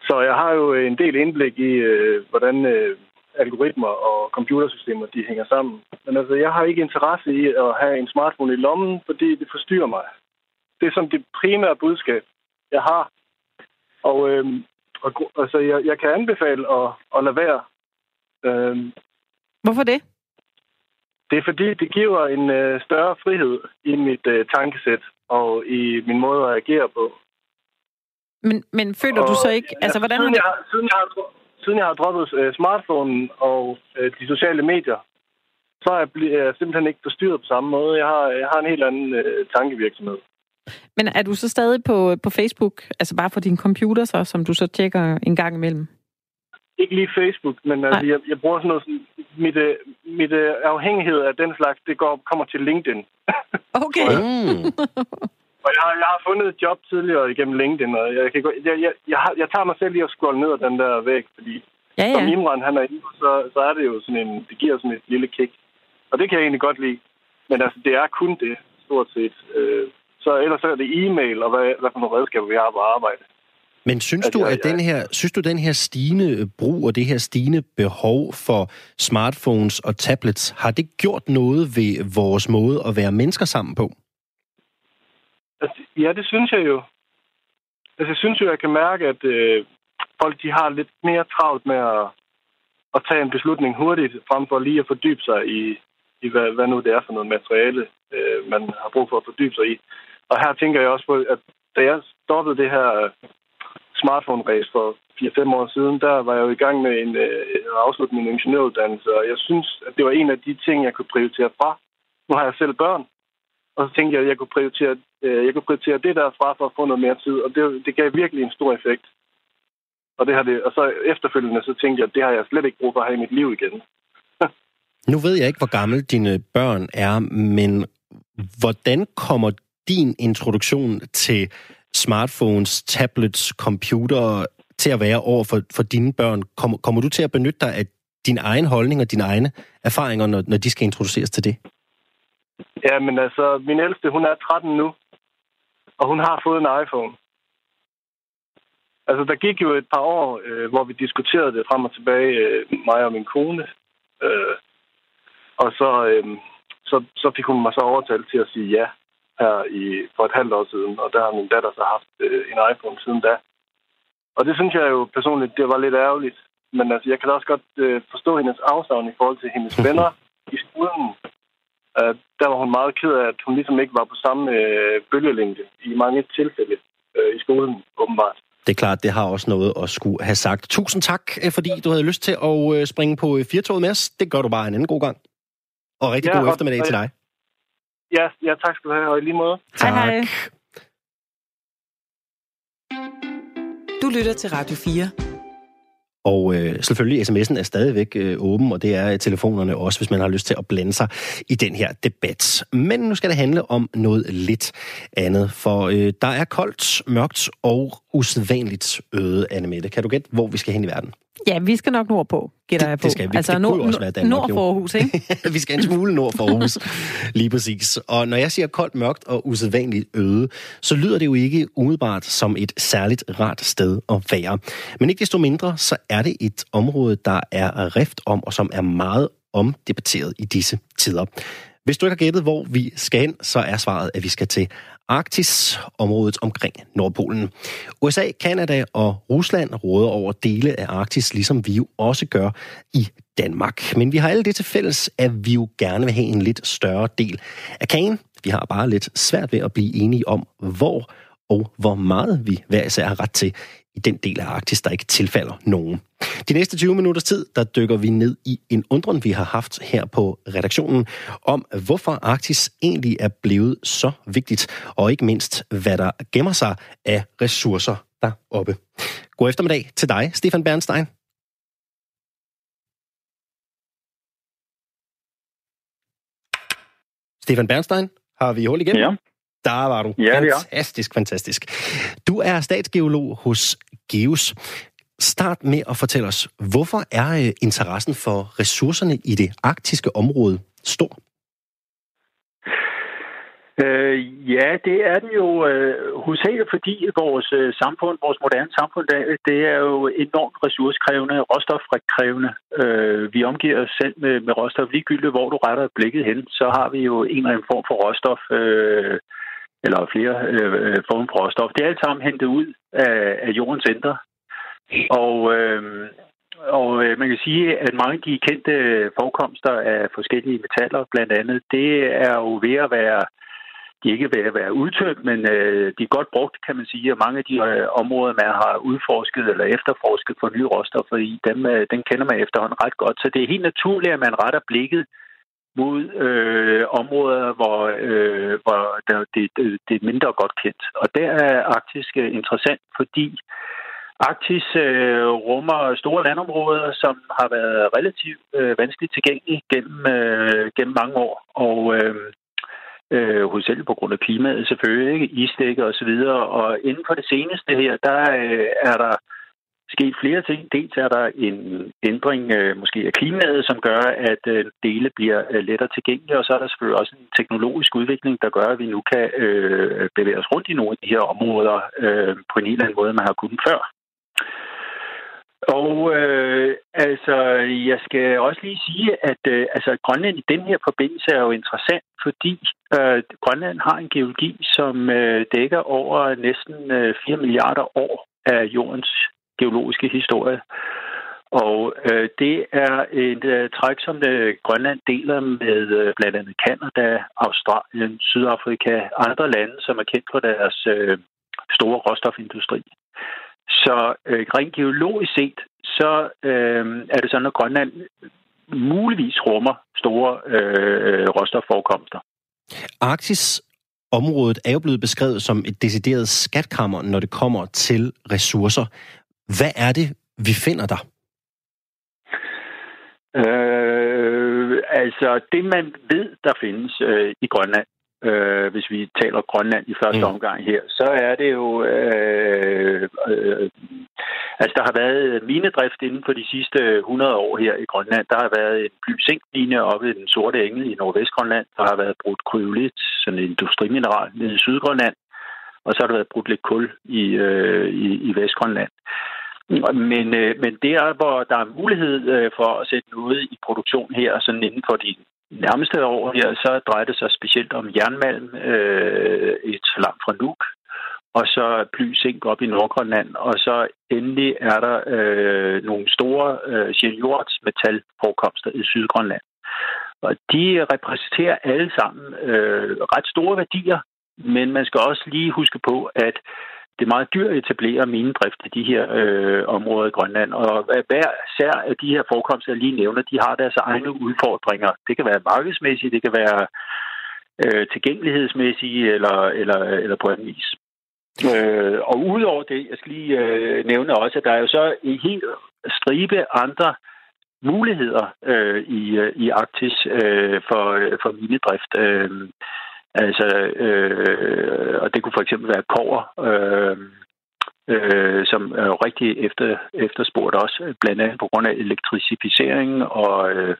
Så jeg har jo en del indblik i, øh, hvordan øh, algoritmer og computersystemer de hænger sammen. Men altså, jeg har ikke interesse i at have en smartphone i lommen, fordi det forstyrrer mig. Det er som det primære budskab, jeg har. Og, øh, og altså, jeg, jeg kan anbefale at, at lade være. Øh, Hvorfor det? Det er fordi, det giver en øh, større frihed i mit øh, tankesæt og i min måde at agere på. Men, men føler og, du så ikke... Altså, hvordan siden, jeg, har- siden, jeg har, siden jeg har droppet øh, smartphonen og øh, de sociale medier, så er jeg, er simpelthen ikke forstyrret på samme måde. Jeg har, jeg har en helt anden øh, tankevirksomhed. Men er du så stadig på, på Facebook, altså bare for din computer så, som du så tjekker en gang imellem? Ikke lige Facebook, men altså, jeg, jeg bruger sådan noget... Sådan, mit, øh, mit øh, afhængighed af den slags, det går, kommer til LinkedIn. Okay. Mm. Og jeg, har- jeg har fundet et job tidligere igennem LinkedIn, og jeg, kan, gå- jeg, jeg, jeg, har, jeg tager mig selv i at scrolle ned ad den der væg, fordi Ja, som ja. Imran han er inde, så, så er det jo sådan en, det giver sådan et lille kick. Og det kan jeg egentlig godt lide. Men altså, det er kun det, stort set. Øh, så ellers så er det e-mail, og hvad, hvad for nogle redskaber vi har på arbejde. Men synes du, at den her, synes du, den her stigende brug og det her stigende behov for smartphones og tablets, har det gjort noget ved vores måde at være mennesker sammen på? Altså, ja, det synes jeg jo. Altså, jeg synes jo, jeg kan mærke, at øh, folk de har lidt mere travlt med at, at tage en beslutning hurtigt, frem for lige at fordybe sig i, i hvad, hvad nu det er for noget materiale, øh, man har brug for at fordybe sig i. Og her tænker jeg også på, at da jeg stoppede det her smartphone-race for 4-5 år siden, der var jeg jo i gang med en øh, at afslutte min ingeniøruddannelse, og jeg synes, at det var en af de ting, jeg kunne prioritere fra. Nu har jeg selv børn, og så tænkte jeg, at jeg kunne prioritere, øh, jeg kunne prioritere det derfra for at få noget mere tid, og det, det gav virkelig en stor effekt. Og, det har det, og så efterfølgende, så tænkte jeg, at det har jeg slet ikke brug for at have i mit liv igen. Nu ved jeg ikke, hvor gammel dine børn er, men hvordan kommer din introduktion til smartphones, tablets, computer til at være over for, for dine børn? Kommer, kommer du til at benytte dig af din egen holdning og dine egne erfaringer, når, når de skal introduceres til det? Ja, men altså, min ældste, hun er 13 nu, og hun har fået en iPhone. Altså, der gik jo et par år, øh, hvor vi diskuterede det frem og tilbage, øh, mig og min kone. Øh, og så, øh, så, så fik hun mig så overtalt til at sige ja her i, for et halvt år siden, og der har min datter så haft øh, en iPhone siden da. Og det synes jeg jo personligt, det var lidt ærgerligt. Men altså, jeg kan da også godt øh, forstå hendes afsavn i forhold til hendes venner i skolen. Øh, der var hun meget ked af, at hun ligesom ikke var på samme øh, bølgelængde i mange tilfælde øh, i skolen, åbenbart. Det er klart, det har også noget at skulle have sagt. Tusind tak, øh, fordi du havde lyst til at øh, springe på øh, firtoget med os. Det gør du bare en anden god gang. Og rigtig Ja, god eftermiddag og til dig. Ja, ja, tak skal du have, og i lige måde. Hej, hej. Du lytter til Radio 4. Og øh, selvfølgelig, sms'en er stadigvæk øh, åben, og det er telefonerne også, hvis man har lyst til at blande sig i den her debat. Men nu skal det handle om noget lidt andet, for øh, der er koldt, mørkt og usædvanligt øde, Annemette. Kan du gætte, hvor vi skal hen i verden? Ja, vi skal nok nordpå, gætter Det- jeg på. det skal vi. Altså Det kunne jo også være Danmark, nord for Aarhus, ikke? vi skal en smule nord for Aarhus. Lige præcis. Og når jeg siger koldt, mørkt og usædvanligt øde, så lyder det jo ikke umiddelbart som et særligt rart sted at være. Men ikke desto mindre, så er det et område, der er rift om, og som er meget omdebatteret i disse tider. Hvis du ikke har gættet, hvor vi skal hen, så er svaret, at vi skal til Arktis, området omkring Nordpolen. USA, Kanada og Rusland råder over dele af Arktis, ligesom vi jo også gør i Danmark. Men vi har alle det til fælles, at vi jo gerne vil have en lidt større del af kagen. Vi har bare lidt svært ved at blive enige om, hvor og hvor meget vi hver især har ret til i den del af Arktis, der ikke tilfalder nogen. De næste 20 minutters tid, der dykker vi ned i en undren, vi har haft her på redaktionen, om hvorfor Arktis egentlig er blevet så vigtigt, og ikke mindst, hvad der gemmer sig af ressourcer deroppe. God eftermiddag til dig, Stefan Bernstein. Stefan Bernstein, har vi hul igen? Ja. Der var du. Ja. Fantastisk, fantastisk. Du er statsgeolog hos GEOS. Start med at fortælle os, hvorfor er øh, interessen for ressourcerne i det arktiske område stor? Øh, ja, det er den jo øh, hovedsageligt, fordi vores øh, samfund, vores moderne samfund, det er jo enormt ressourcekrævende, råstofkrævende. Øh, vi omgiver os selv med, med råstof. Ligegyldigt, hvor du retter blikket hen, så har vi jo en eller anden form for råstof, øh, eller flere øh, øh former for råstof. Det er alt sammen hentet ud af, af jordens indre. Og, øh, og øh, man kan sige, at mange af de kendte forekomster af forskellige metaller, blandt andet, det er jo ved at være de ikke ved at være udtømt, men øh, de er godt brugt, kan man sige. Og mange af de øh, områder, man har udforsket eller efterforsket for nye råstoffer i, dem, øh, den kender man efterhånden ret godt. Så det er helt naturligt, at man retter blikket mod øh, områder, hvor, øh, hvor der, det, det, det er mindre godt kendt. Og der er Arktis øh, interessant, fordi Arktis øh, rummer store landområder, som har været relativt øh, vanskeligt tilgængelige gennem, øh, gennem mange år. Og øh, øh, hovedsageligt på grund af klimaet selvfølgelig, ikke? isdække og så videre. Og inden for det seneste her, der øh, er der sket flere ting. Dels er der en ændring øh, måske af klimaet, som gør, at øh, dele bliver øh, lettere tilgængelige, og så er der selvfølgelig også en teknologisk udvikling, der gør, at vi nu kan øh, bevæge os rundt i nogle af de her områder øh, på en helt anden måde, man har kunnet før. Og øh, altså, jeg skal også lige sige, at øh, altså, Grønland i den her forbindelse er jo interessant, fordi øh, Grønland har en geologi, som øh, dækker over næsten øh, 4 milliarder år af jordens geologiske historie. Og øh, det er et øh, træk, som øh, Grønland deler med øh, blandt andet Kanada, Australien, Sydafrika og andre lande, som er kendt for deres øh, store råstofindustri. Så øh, rent geologisk set, så øh, er det sådan, at Grønland muligvis rummer store øh, råstofforekomster. Arktis området er jo blevet beskrevet som et decideret skatkammer, når det kommer til ressourcer. Hvad er det, vi finder der? Øh, altså, det man ved, der findes øh, i Grønland, øh, hvis vi taler Grønland i første mm. omgang her, så er det jo... Øh, øh, altså, der har været minedrift inden for de sidste 100 år her i Grønland. Der har været en bly-zink-mine oppe i den sorte engel i Nordvestgrønland. Der har været brudt kryolit, sådan en industrimineral, nede i Sydgrønland. Og så har der været brudt lidt kul i, øh, i, i Vestgrønland. Men, øh, men der, hvor der er mulighed øh, for at sætte noget i produktion her, sådan inden for de nærmeste år her, så drejer det sig specielt om jernmalm, øh, et så langt fra Nuuk, og så bly zink op i Nordgrønland, og så endelig er der øh, nogle store øh, metalforekomster i Sydgrønland. Og de repræsenterer alle sammen øh, ret store værdier, men man skal også lige huske på, at det er meget dyrt at etablere minedrift i de her øh, områder i Grønland. Og hver sær af de her forekomster, jeg lige nævner, de har deres egne udfordringer. Det kan være markedsmæssigt, det kan være øh, tilgængelighedsmæssigt eller, eller, eller på anden vis. Øh, og udover det, jeg skal lige øh, nævne også, at der er jo så en helt stribe andre muligheder øh, i, øh, i Arktis øh, for, øh, for minedrift. Øh, Altså, øh, og det kunne for eksempel være kover, øh, øh, som er jo rigtig efter, efterspurgt også, blandt andet på grund af elektrificering og øh,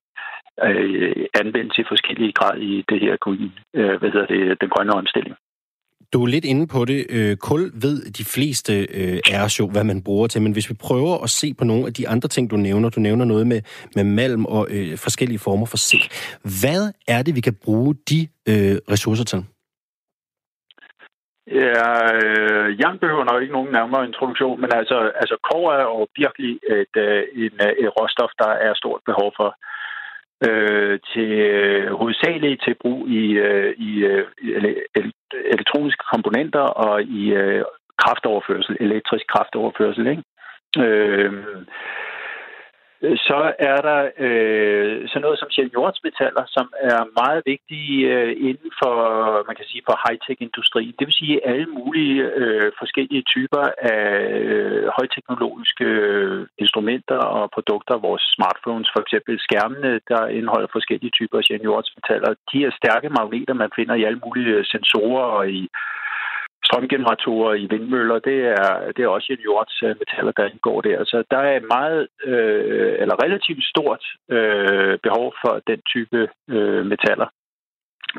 øh, anvendelse i forskellige grad i det her øh, hvad hedder det, den grønne omstilling. Du er lidt inde på det. Øh, kul ved de fleste øh, er jo, hvad man bruger til, men hvis vi prøver at se på nogle af de andre ting, du nævner, du nævner noget med, med malm og øh, forskellige former for zink. Hvad er det, vi kan bruge de øh, ressourcer til? Ja, øh, jern behøver nok ikke nogen nærmere introduktion, men altså, altså kår er jo virkelig et, øh, et, et, øh, et råstof, der er stort behov for øh, til øh, hovedsageligt til brug i, øh, i øh, elektroniske komponenter og i øh, kraftoverførsel, elektrisk kraftoverførsel. Ikke? Øh, Øh, så er der øh, sådan noget som sjældent som er meget vigtige øh, inden for, man kan sige, for high-tech-industri. Det vil sige alle mulige øh, forskellige typer af øh, højteknologiske øh, instrumenter og produkter. Vores smartphones, for eksempel skærmene, der indeholder forskellige typer af sjældent. De er stærke magneter, man finder i alle mulige sensorer og i strømgeneratorer i vindmøller, det er, det er også en jordsmetaller, øh, der indgår der. Så der er meget, øh, eller relativt stort øh, behov for den type øh, metaller.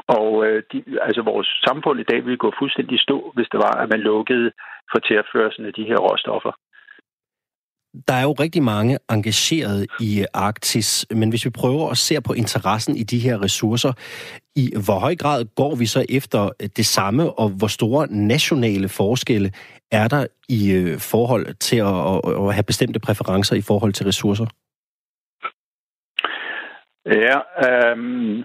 Og øh, de, altså vores samfund i dag ville gå fuldstændig stå, hvis det var, at man lukkede for tilførelsen af de her råstoffer. Der er jo rigtig mange engageret i øh, Arktis, men hvis vi prøver at se på interessen i de her ressourcer, i hvor høj grad går vi så efter øh, det samme, og hvor store nationale forskelle er der i øh, forhold til at, at have bestemte præferencer i forhold til ressourcer? Ja, øhm,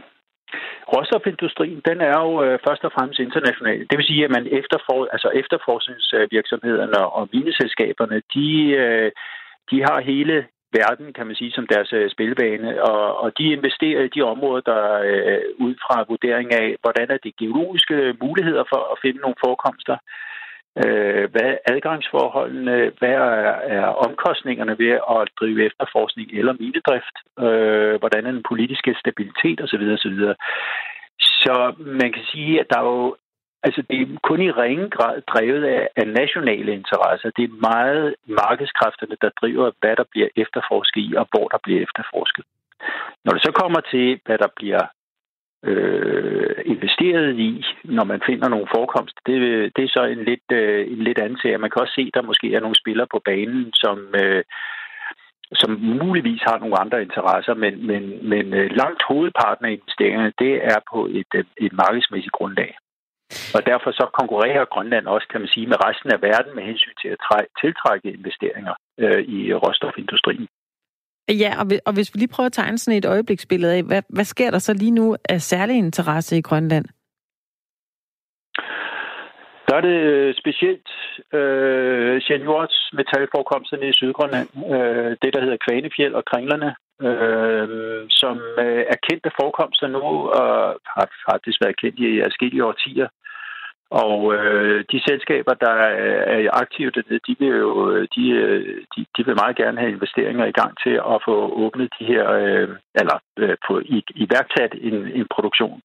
råstofindustrien, den er jo øh, først og fremmest international. Det vil sige, at man efterfor, altså efterforskningsvirksomhederne og mineselskaberne, de, øh, de har hele verden, kan man sige, som deres øh, spilbane, og, og de investerer i de områder, der øh, ud fra vurdering af, hvordan er de geologiske muligheder for at finde nogle forekomster, øh, hvad er adgangsforholdene, hvad er, er omkostningerne ved at drive efterforskning eller minedrift, øh, hvordan er den politiske stabilitet osv. osv. Så man kan sige, at der er jo Altså, det er kun i ringe grad drevet af, af nationale interesser. Det er meget markedskræfterne, der driver, hvad der bliver efterforsket i, og hvor der bliver efterforsket. Når det så kommer til, hvad der bliver øh, investeret i, når man finder nogle forekomster, det, det er så en lidt, øh, en lidt anden serie. Man kan også se, at der måske er nogle spillere på banen, som, øh, som muligvis har nogle andre interesser, men, men, men øh, langt hovedparten af investeringerne, det er på et, øh, et markedsmæssigt grundlag. Og derfor så konkurrerer Grønland også, kan man sige, med resten af verden med hensyn til at tiltrække investeringer øh, i råstofindustrien. Ja, og, og hvis vi lige prøver at tegne sådan et øjebliksbillede af, hvad, hvad sker der så lige nu af særlig interesse i Grønland? Der er det øh, specielt øh, seniors metalforekomsterne i Sydgrønland, øh, det der hedder Kvanefjeld og Kringlerne, øh, som øh, er kendte forekomster nu og har faktisk været kendt i adskillige årtier. Og øh, de selskaber, der er aktive dernede, de vil jo øh, de, øh, de, de vil meget gerne have investeringer i gang til at få åbnet de her, øh, eller øh, få i, iværksat en, en produktion.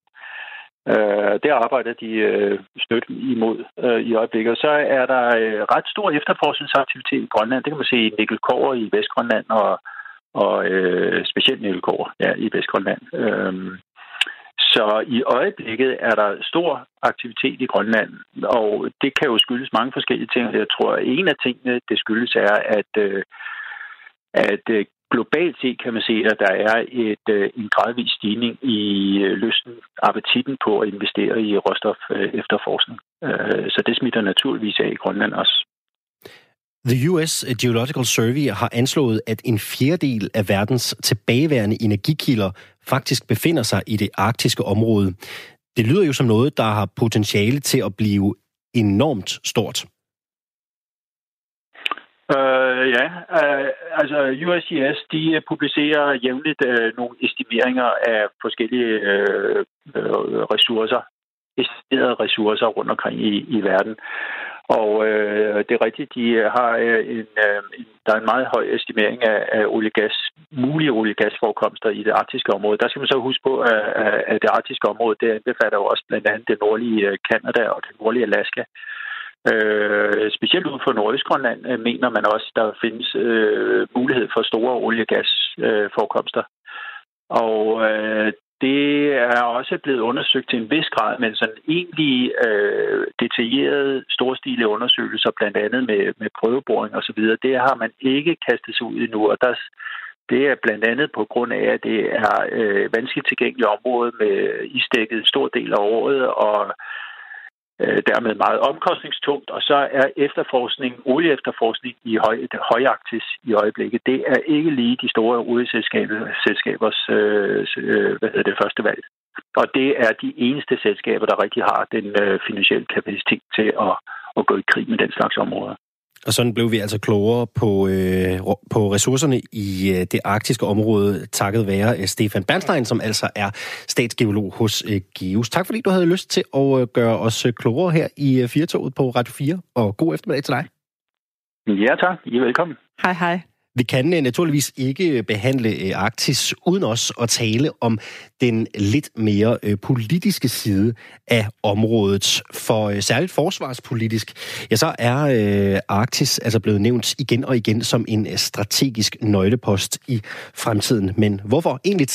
Øh, det arbejder de øh, støt imod øh, i øjeblikket. Så er der øh, ret stor efterforskningsaktivitet i Grønland. Det kan man se i Nikkelkår i Vestgrønland og, og øh, specielt Nikkelkår ja, i Vestgrønland. Øh, så i øjeblikket er der stor aktivitet i Grønland, og det kan jo skyldes mange forskellige ting. Jeg tror, at en af tingene, det skyldes, er, at, øh, at øh, globalt set kan man se, at der er et, øh, en gradvis stigning i lysten, appetitten på at investere i råstof efterforskning. Så det smitter naturligvis af i Grønland også. The US Geological Survey har anslået, at en fjerdedel af verdens tilbageværende energikilder faktisk befinder sig i det arktiske område. Det lyder jo som noget, der har potentiale til at blive enormt stort. Øh, ja, øh, altså USGS, de publicerer jævnligt øh, nogle estimeringer af forskellige øh, øh ressourcer, estimerede ressourcer rundt omkring i, i verden. Og øh, det er rigtigt, de øh, har øh, en, øh, der er en meget høj estimering af, af oliegas, mulige oliegasforekomster i det arktiske område. Der skal man så huske på, at, at det arktiske område, det indbefatter jo også blandt andet det nordlige øh, Kanada og det nordlige Alaska. Øh, specielt ud for Nordøstgrønland øh, mener man også, der findes øh, mulighed for store oliegasforekomster. Øh, og øh, det er også blevet undersøgt til en vis grad, men sådan egentlig øh, detaljerede, storstilede undersøgelser, blandt andet med, med prøveboring osv., det har man ikke kastet sig ud endnu, og der, det er blandt andet på grund af, at det er øh, vanskeligt tilgængeligt område med isdækket en stor del af året, og øh, dermed meget omkostningstungt, og så er efterforskning, olieefterforskning i høj, højaktis i øjeblikket, det er ikke lige de store olieselskabers øh, øh, hvad hedder det, første valg. Og det er de eneste selskaber, der rigtig har den øh, finansielle kapacitet til at, at gå i krig med den slags områder. Og sådan blev vi altså klogere på, øh, på ressourcerne i øh, det arktiske område, takket være øh, Stefan Bernstein, som altså er statsgeolog hos øh, GEOS. Tak fordi du havde lyst til at øh, gøre os øh, klogere her i øh, Firtoget på Radio 4, og god eftermiddag til dig. Ja tak, I er velkommen. Hej hej. Vi kan øh, naturligvis ikke behandle øh, Arktis uden os at tale om den lidt mere øh, politiske side af området. For særligt forsvarspolitisk, ja, så er Arktis altså blevet nævnt igen og igen som en strategisk nøglepost i fremtiden. Men hvorfor egentlig?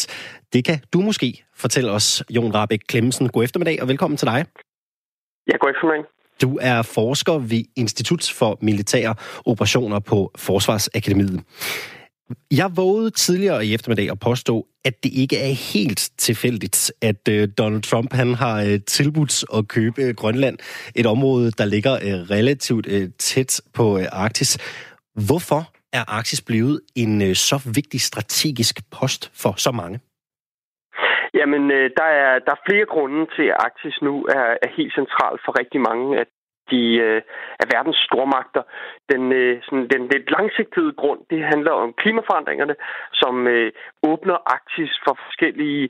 Det kan du måske fortælle os, Jon Rabeck Klemmensen. God eftermiddag og velkommen til dig. Ja, god eftermiddag. Du er forsker ved Institut for Militære Operationer på Forsvarsakademiet. Jeg vågede tidligere i eftermiddag at påstå, at det ikke er helt tilfældigt, at øh, Donald Trump han har øh, tilbudt at købe øh, Grønland, et område, der ligger øh, relativt øh, tæt på øh, Arktis. Hvorfor er Arktis blevet en så vigtig strategisk post for så mange? Jamen, øh, der, er, der er flere grunde til, at Arktis nu er, er helt central for rigtig mange af de øh, af verdens stormagter. Den, øh, sådan, den den langsigtede grund, det handler om klimaforandringerne, som øh, åbner Arktis for forskellige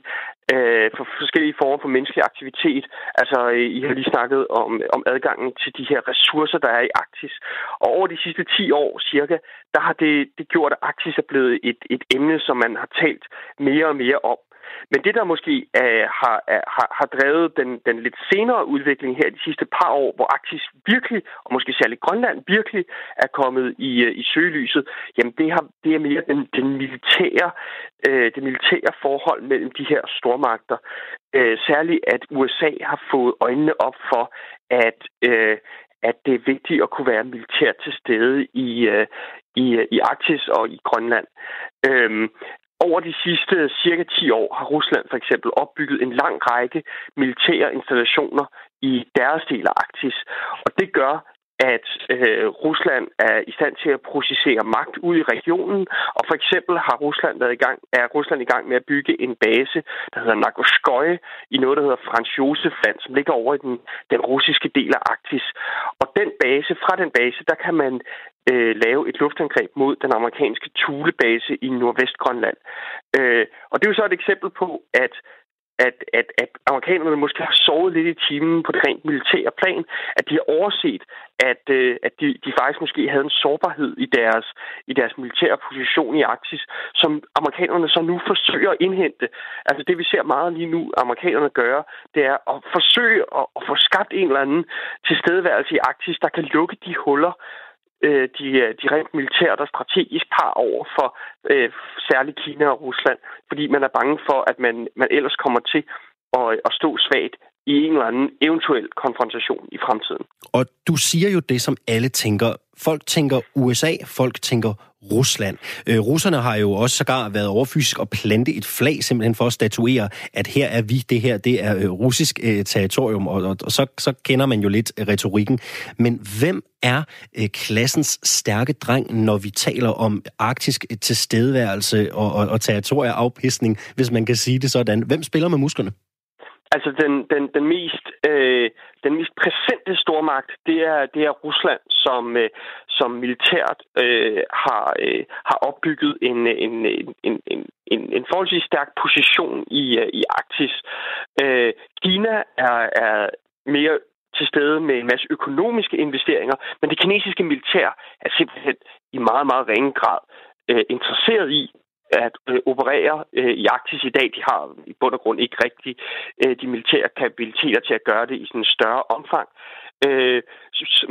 øh, for forskellige former for menneskelig aktivitet. Altså, øh, I har lige snakket om, om adgangen til de her ressourcer, der er i Arktis. Og over de sidste 10 år cirka, der har det, det gjort, at Arktis er blevet et, et emne, som man har talt mere og mere om. Men det, der måske øh, har, øh, har, har drevet den, den lidt senere udvikling her de sidste par år, hvor Arktis virkelig, og måske særligt Grønland, virkelig er kommet i, øh, i søgelyset, jamen det, har, det er mere den, den militære, øh, det militære forhold mellem de her stormagter. Øh, særligt, at USA har fået øjnene op for, at, øh, at det er vigtigt at kunne være militært til stede i, øh, i, øh, i Arktis og i Grønland. Øhm, over de sidste cirka 10 år har Rusland for eksempel opbygget en lang række militære installationer i deres del af Arktis. Og det gør, at øh, Rusland er i stand til at processere magt ud i regionen, og for eksempel har Rusland været i gang, er Rusland i gang med at bygge en base, der hedder Nagoskoye, i noget, der hedder Franz Josef Land, som ligger over i den, den russiske del af Arktis. Og den base, fra den base, der kan man øh, lave et luftangreb mod den amerikanske Thule-base i Nordvestgrønland. Øh, og det er jo så et eksempel på, at at, at, at amerikanerne måske har sovet lidt i timen på det rent militære plan, at de har overset, at, øh, at de, de faktisk måske havde en sårbarhed i deres, i deres militære position i Arktis, som amerikanerne så nu forsøger at indhente. Altså det, vi ser meget lige nu, amerikanerne gøre, det er at forsøge at, at få skabt en eller anden tilstedeværelse i Arktis, der kan lukke de huller, øh, de, øh, de rent militært og strategisk har over for øh, særligt Kina og Rusland, fordi man er bange for, at man, man ellers kommer til at, øh, at stå svagt i en eller anden eventuel konfrontation i fremtiden. Og du siger jo det, som alle tænker. Folk tænker USA, folk tænker Rusland. Øh, russerne har jo også sågar været overfysisk og plante et flag simpelthen for at statuere, at her er vi, det her, det er øh, russisk øh, territorium, og, og, og så, så kender man jo lidt øh, retorikken. Men hvem er øh, klassens stærke dreng, når vi taler om arktisk øh, tilstedeværelse og, og, og territorieafpisning, hvis man kan sige det sådan? Hvem spiller med musklerne? Altså den, den, den, mest, øh, den mest præsente stormagt, det er, det er Rusland, som, øh, som militært øh, har, øh, har opbygget en, en, en, en, en, en forholdsvis stærk position i, øh, i Arktis. Øh, Kina er, er mere til stede med en masse økonomiske investeringer, men det kinesiske militær er simpelthen i meget, meget ringe grad øh, interesseret i at øh, operere øh, i Arktis i dag. De har i bund og grund ikke rigtig øh, de militære kapabiliteter til at gøre det i sådan en større omfang. Øh,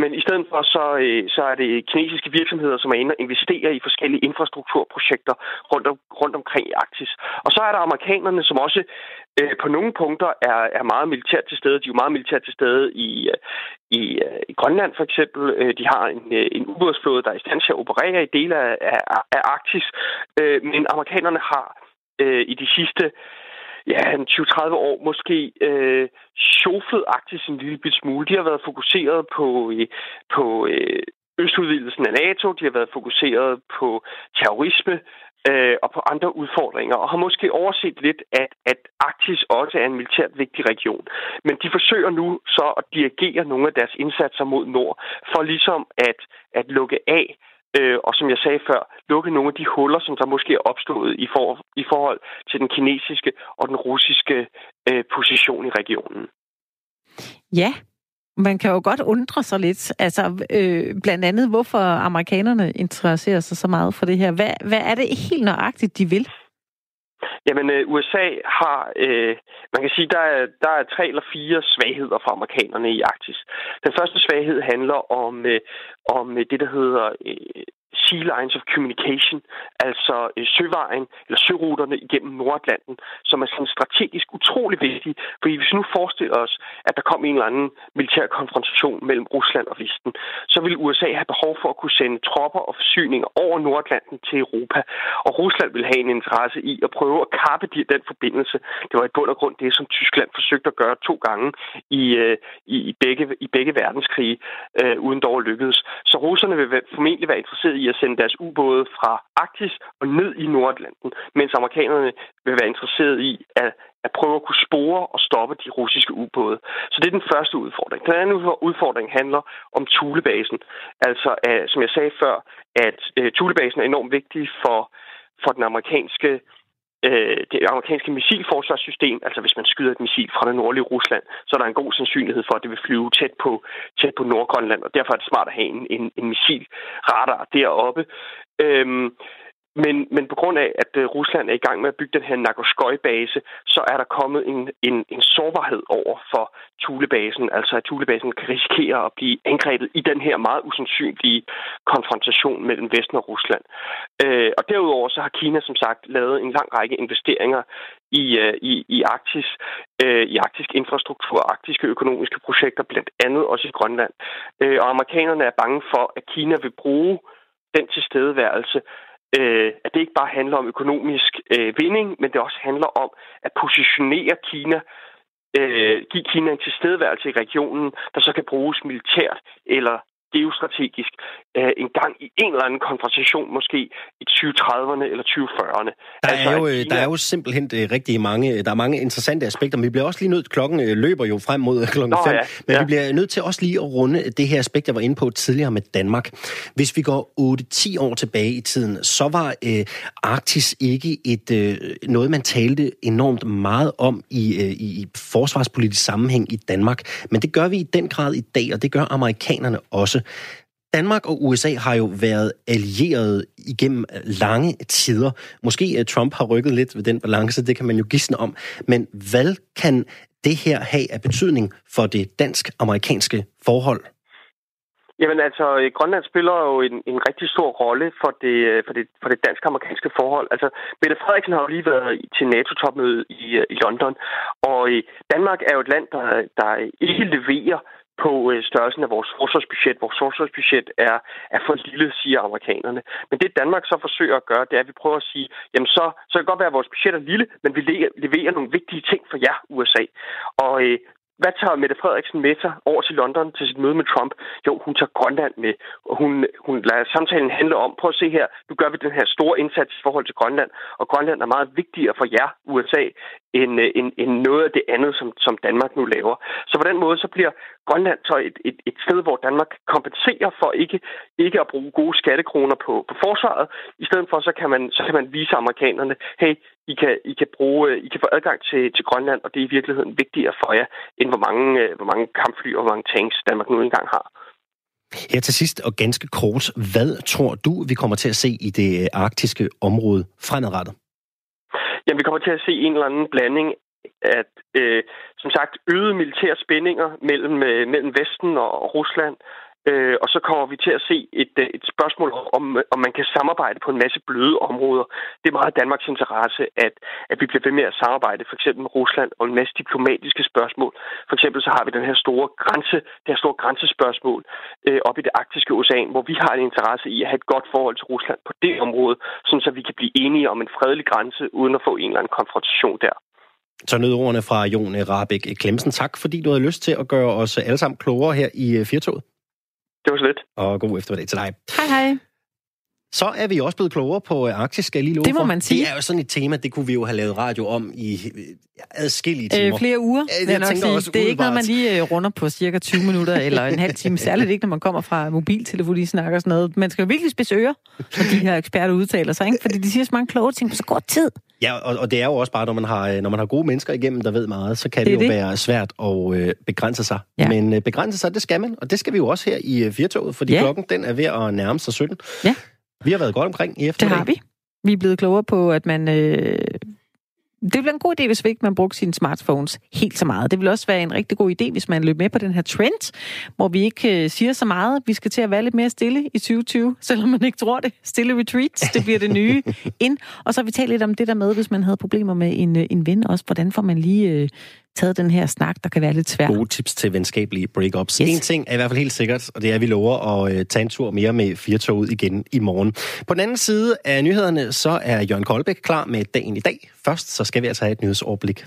men i stedet for, så, øh, så er det kinesiske virksomheder, som er inde og investerer i forskellige infrastrukturprojekter rundt, om, rundt omkring i Arktis. Og så er der amerikanerne, som også øh, på nogle punkter er, er meget militært til stede. De er jo meget militært til stede i, øh, i, øh, i Grønland for eksempel. De har en, en ubådsflåde, der er i stand til at operere i dele af, af, af Arktis. Øh, men amerikanerne har øh, i de sidste ja, 20-30 år måske øh, sjoflet Arktis en lille bit smule. De har været fokuseret på, øh, på øh, østudvidelsen af NATO, de har været fokuseret på terrorisme øh, og på andre udfordringer, og har måske overset lidt, at, at Arktis også er en militært vigtig region. Men de forsøger nu så at dirigere nogle af deres indsatser mod nord, for ligesom at, at lukke af øh, og som jeg sagde før, lukke nogle af de huller, som der måske er opstået i, for, i forhold til den kinesiske og den russiske øh, position i regionen. Ja, Man kan jo godt undre sig lidt. Altså, øh, blandt andet, hvorfor amerikanerne interesserer sig så meget for det her. Hvad, hvad er det helt nøjagtigt, de vil? Jamen, øh, USA har, øh, man kan sige, der er, der er tre eller fire svagheder for amerikanerne i Arktis. Den første svaghed handler om, øh, om det, der hedder øh, sea lines of communication, altså øh, søvejen eller søruterne igennem Nordatlanten, som er sådan strategisk utrolig vigtige. Fordi hvis vi nu forestiller os, at der kom en eller anden militær konfrontation mellem Rusland og Vesten, så vil USA have behov for at kunne sende tropper og forsyninger over Nordatlanten til Europa. Og Rusland vil have en interesse i at prøve at kappe den forbindelse. Det var i bund og grund det, som Tyskland forsøgte at gøre to gange i, øh, i, i, begge, i begge verdenskrige, øh, uden dog lykkedes. Så russerne vil formentlig være interesseret i at sende deres ubåde fra Arktis og ned i Nordatlanten, mens amerikanerne vil være interesseret i at, at prøve at kunne spore og stoppe de russiske ubåde. Så det er den første udfordring. Den anden udfordring handler om Thulebasen. Altså, øh, som jeg sagde før, at øh, Thulebasen er enormt vigtig for, for den amerikanske øh, Øh, det amerikanske missilforsvarssystem, altså hvis man skyder et missil fra det nordlige Rusland, så er der en god sandsynlighed for, at det vil flyve tæt på, tæt på Nordgrønland, og derfor er det smart at have en, en, en missilradar deroppe. Øhm, men, men på grund af, at øh, Rusland er i gang med at bygge den her Nagoskoi-base, så er der kommet en, en, en sårbarhed over for Thulebasen. Altså at Thulebasen kan risikere at blive angrebet i den her meget usandsynlige konfrontation mellem Vesten og Rusland. Øh, og derudover så har Kina som sagt lavet en lang række investeringer i, øh, i, i Arktis, øh, i arktisk infrastruktur, arktiske økonomiske projekter, blandt andet også i Grønland. Øh, og amerikanerne er bange for, at Kina vil bruge den tilstedeværelse øh, at det ikke bare handler om økonomisk øh, vinding, men det også handler om at positionere Kina, øh, give Kina en tilstedeværelse i regionen, der så kan bruges militært eller geostrategisk øh, en gang i en eller anden konfrontation, måske i 2030'erne eller 2040'erne. Der, altså, er jo, Kina... der er jo simpelthen øh, rigtig mange, der er mange interessante aspekter, men vi bliver også lige nødt, klokken øh, løber jo frem mod klokken 5, ja, men ja. vi bliver nødt til også lige at runde det her aspekt, jeg var inde på tidligere med Danmark. Hvis vi går 8-10 år tilbage i tiden, så var øh, Arktis ikke et øh, noget, man talte enormt meget om i, øh, i forsvarspolitisk sammenhæng i Danmark, men det gør vi i den grad i dag, og det gør amerikanerne også også. Danmark og USA har jo været allieret igennem øh, lange tider. Måske øh, Trump har rykket lidt ved den balance, det kan man jo gisne om. Men hvad kan det her have af betydning for det dansk-amerikanske forhold? Jamen altså, øh, Grønland spiller jo en, en rigtig stor rolle for det, for det, for det dansk-amerikanske forhold. Altså, Mette Frederiksen har jo lige været til NATO-topmøde i, i London, og Danmark er jo et land, der, der ikke leverer på øh, størrelsen af vores forsvarsbudget. Vores forsvarsbudget er, er for lille, siger amerikanerne. Men det Danmark så forsøger at gøre, det er, at vi prøver at sige, jamen så, så kan det godt være, at vores budget er lille, men vi leverer nogle vigtige ting for jer, USA. Og øh, hvad tager Mette Frederiksen med sig over til London til sit møde med Trump? Jo, hun tager Grønland med, og hun, hun lader samtalen handle om, prøv at se her, nu gør vi den her store indsats i forhold til Grønland, og Grønland er meget vigtigere for jer, USA, end, øh, end, end noget af det andet, som, som Danmark nu laver. Så på den måde, så bliver Grønland så et, et, et sted, hvor Danmark kompenserer for ikke, ikke at bruge gode skattekroner på, på forsvaret. I stedet for, så kan man, så kan man vise amerikanerne, hey, I kan, I kan, bruge, øh, I kan få adgang til, til Grønland, og det er i virkeligheden vigtigere for jer, end hvor mange, øh, hvor mange kampfly og hvor mange tanks Danmark nu engang har. Her til sidst og ganske kort, hvad tror du, vi kommer til at se i det arktiske område fremadrettet? Jamen, vi kommer til at se en eller anden blanding at øh, som sagt øgede militære spændinger mellem, øh, mellem Vesten og Rusland, øh, og så kommer vi til at se et, øh, et spørgsmål om, om man kan samarbejde på en masse bløde områder. Det er meget Danmarks interesse, at, at vi bliver ved med at samarbejde for eksempel med Rusland og en masse diplomatiske spørgsmål. For eksempel så har vi den her store grænse, det her store grænsespørgsmål øh, op i det arktiske ocean, hvor vi har en interesse i at have et godt forhold til Rusland på det område, sådan så vi kan blive enige om en fredelig grænse uden at få en eller anden konfrontation der. Så nød ordene fra Jon Rabeck Klemsen. Tak, fordi du havde lyst til at gøre os alle sammen klogere her i øh, Firtoget. Det var så lidt. Og god eftermiddag til dig. Hej hej. Så er vi også blevet klogere på øh, Arktis, skal jeg lige love Det må for. man sige. Det er jo sådan et tema, det kunne vi jo have lavet radio om i øh, adskillige timer. Øh, flere uger, jeg jeg nok tænker sige. også Det er ikke noget, man lige øh, runder på cirka 20 minutter eller en halv time. Særligt ikke, når man kommer fra mobiltelefoni snak og sådan noget. Man skal jo virkelig spidse ører, når de her eksperter udtaler sig, ikke? Fordi de siger så mange kloge ting på så kort tid. Ja, og, og det er jo også bare, når man, har, øh, når man har gode mennesker igennem, der ved meget, så kan det, det jo det. være svært at øh, begrænse sig. Ja. Men øh, begrænse sig, det skal man, og det skal vi jo også her i øh, Firtoget, fordi Ja. klokken den er ved at nærme sig 17. Ja. Vi har været godt omkring i Det eftermiddag. har vi. Vi er blevet klogere på, at man... Øh... Det bliver en god idé, hvis ikke man brugte sine smartphones helt så meget. Det vil også være en rigtig god idé, hvis man løber med på den her trend, hvor vi ikke øh, siger så meget. Vi skal til at være lidt mere stille i 2020, selvom man ikke tror det. Stille retreats, det bliver det nye ind. Og så har vi talt lidt om det der med, hvis man havde problemer med en, øh, en ven også. Hvordan får man lige øh, taget den her snak, der kan være lidt svær? Gode tips til venskabelige breakups. Yes. En ting er i hvert fald helt sikkert, og det er, at vi lover at øh, tage en tur mere med Firtoget igen i morgen. På den anden side af nyhederne, så er Jørgen Koldbæk klar med dagen i dag. Først så skal vi altså have et nyhedsoverblik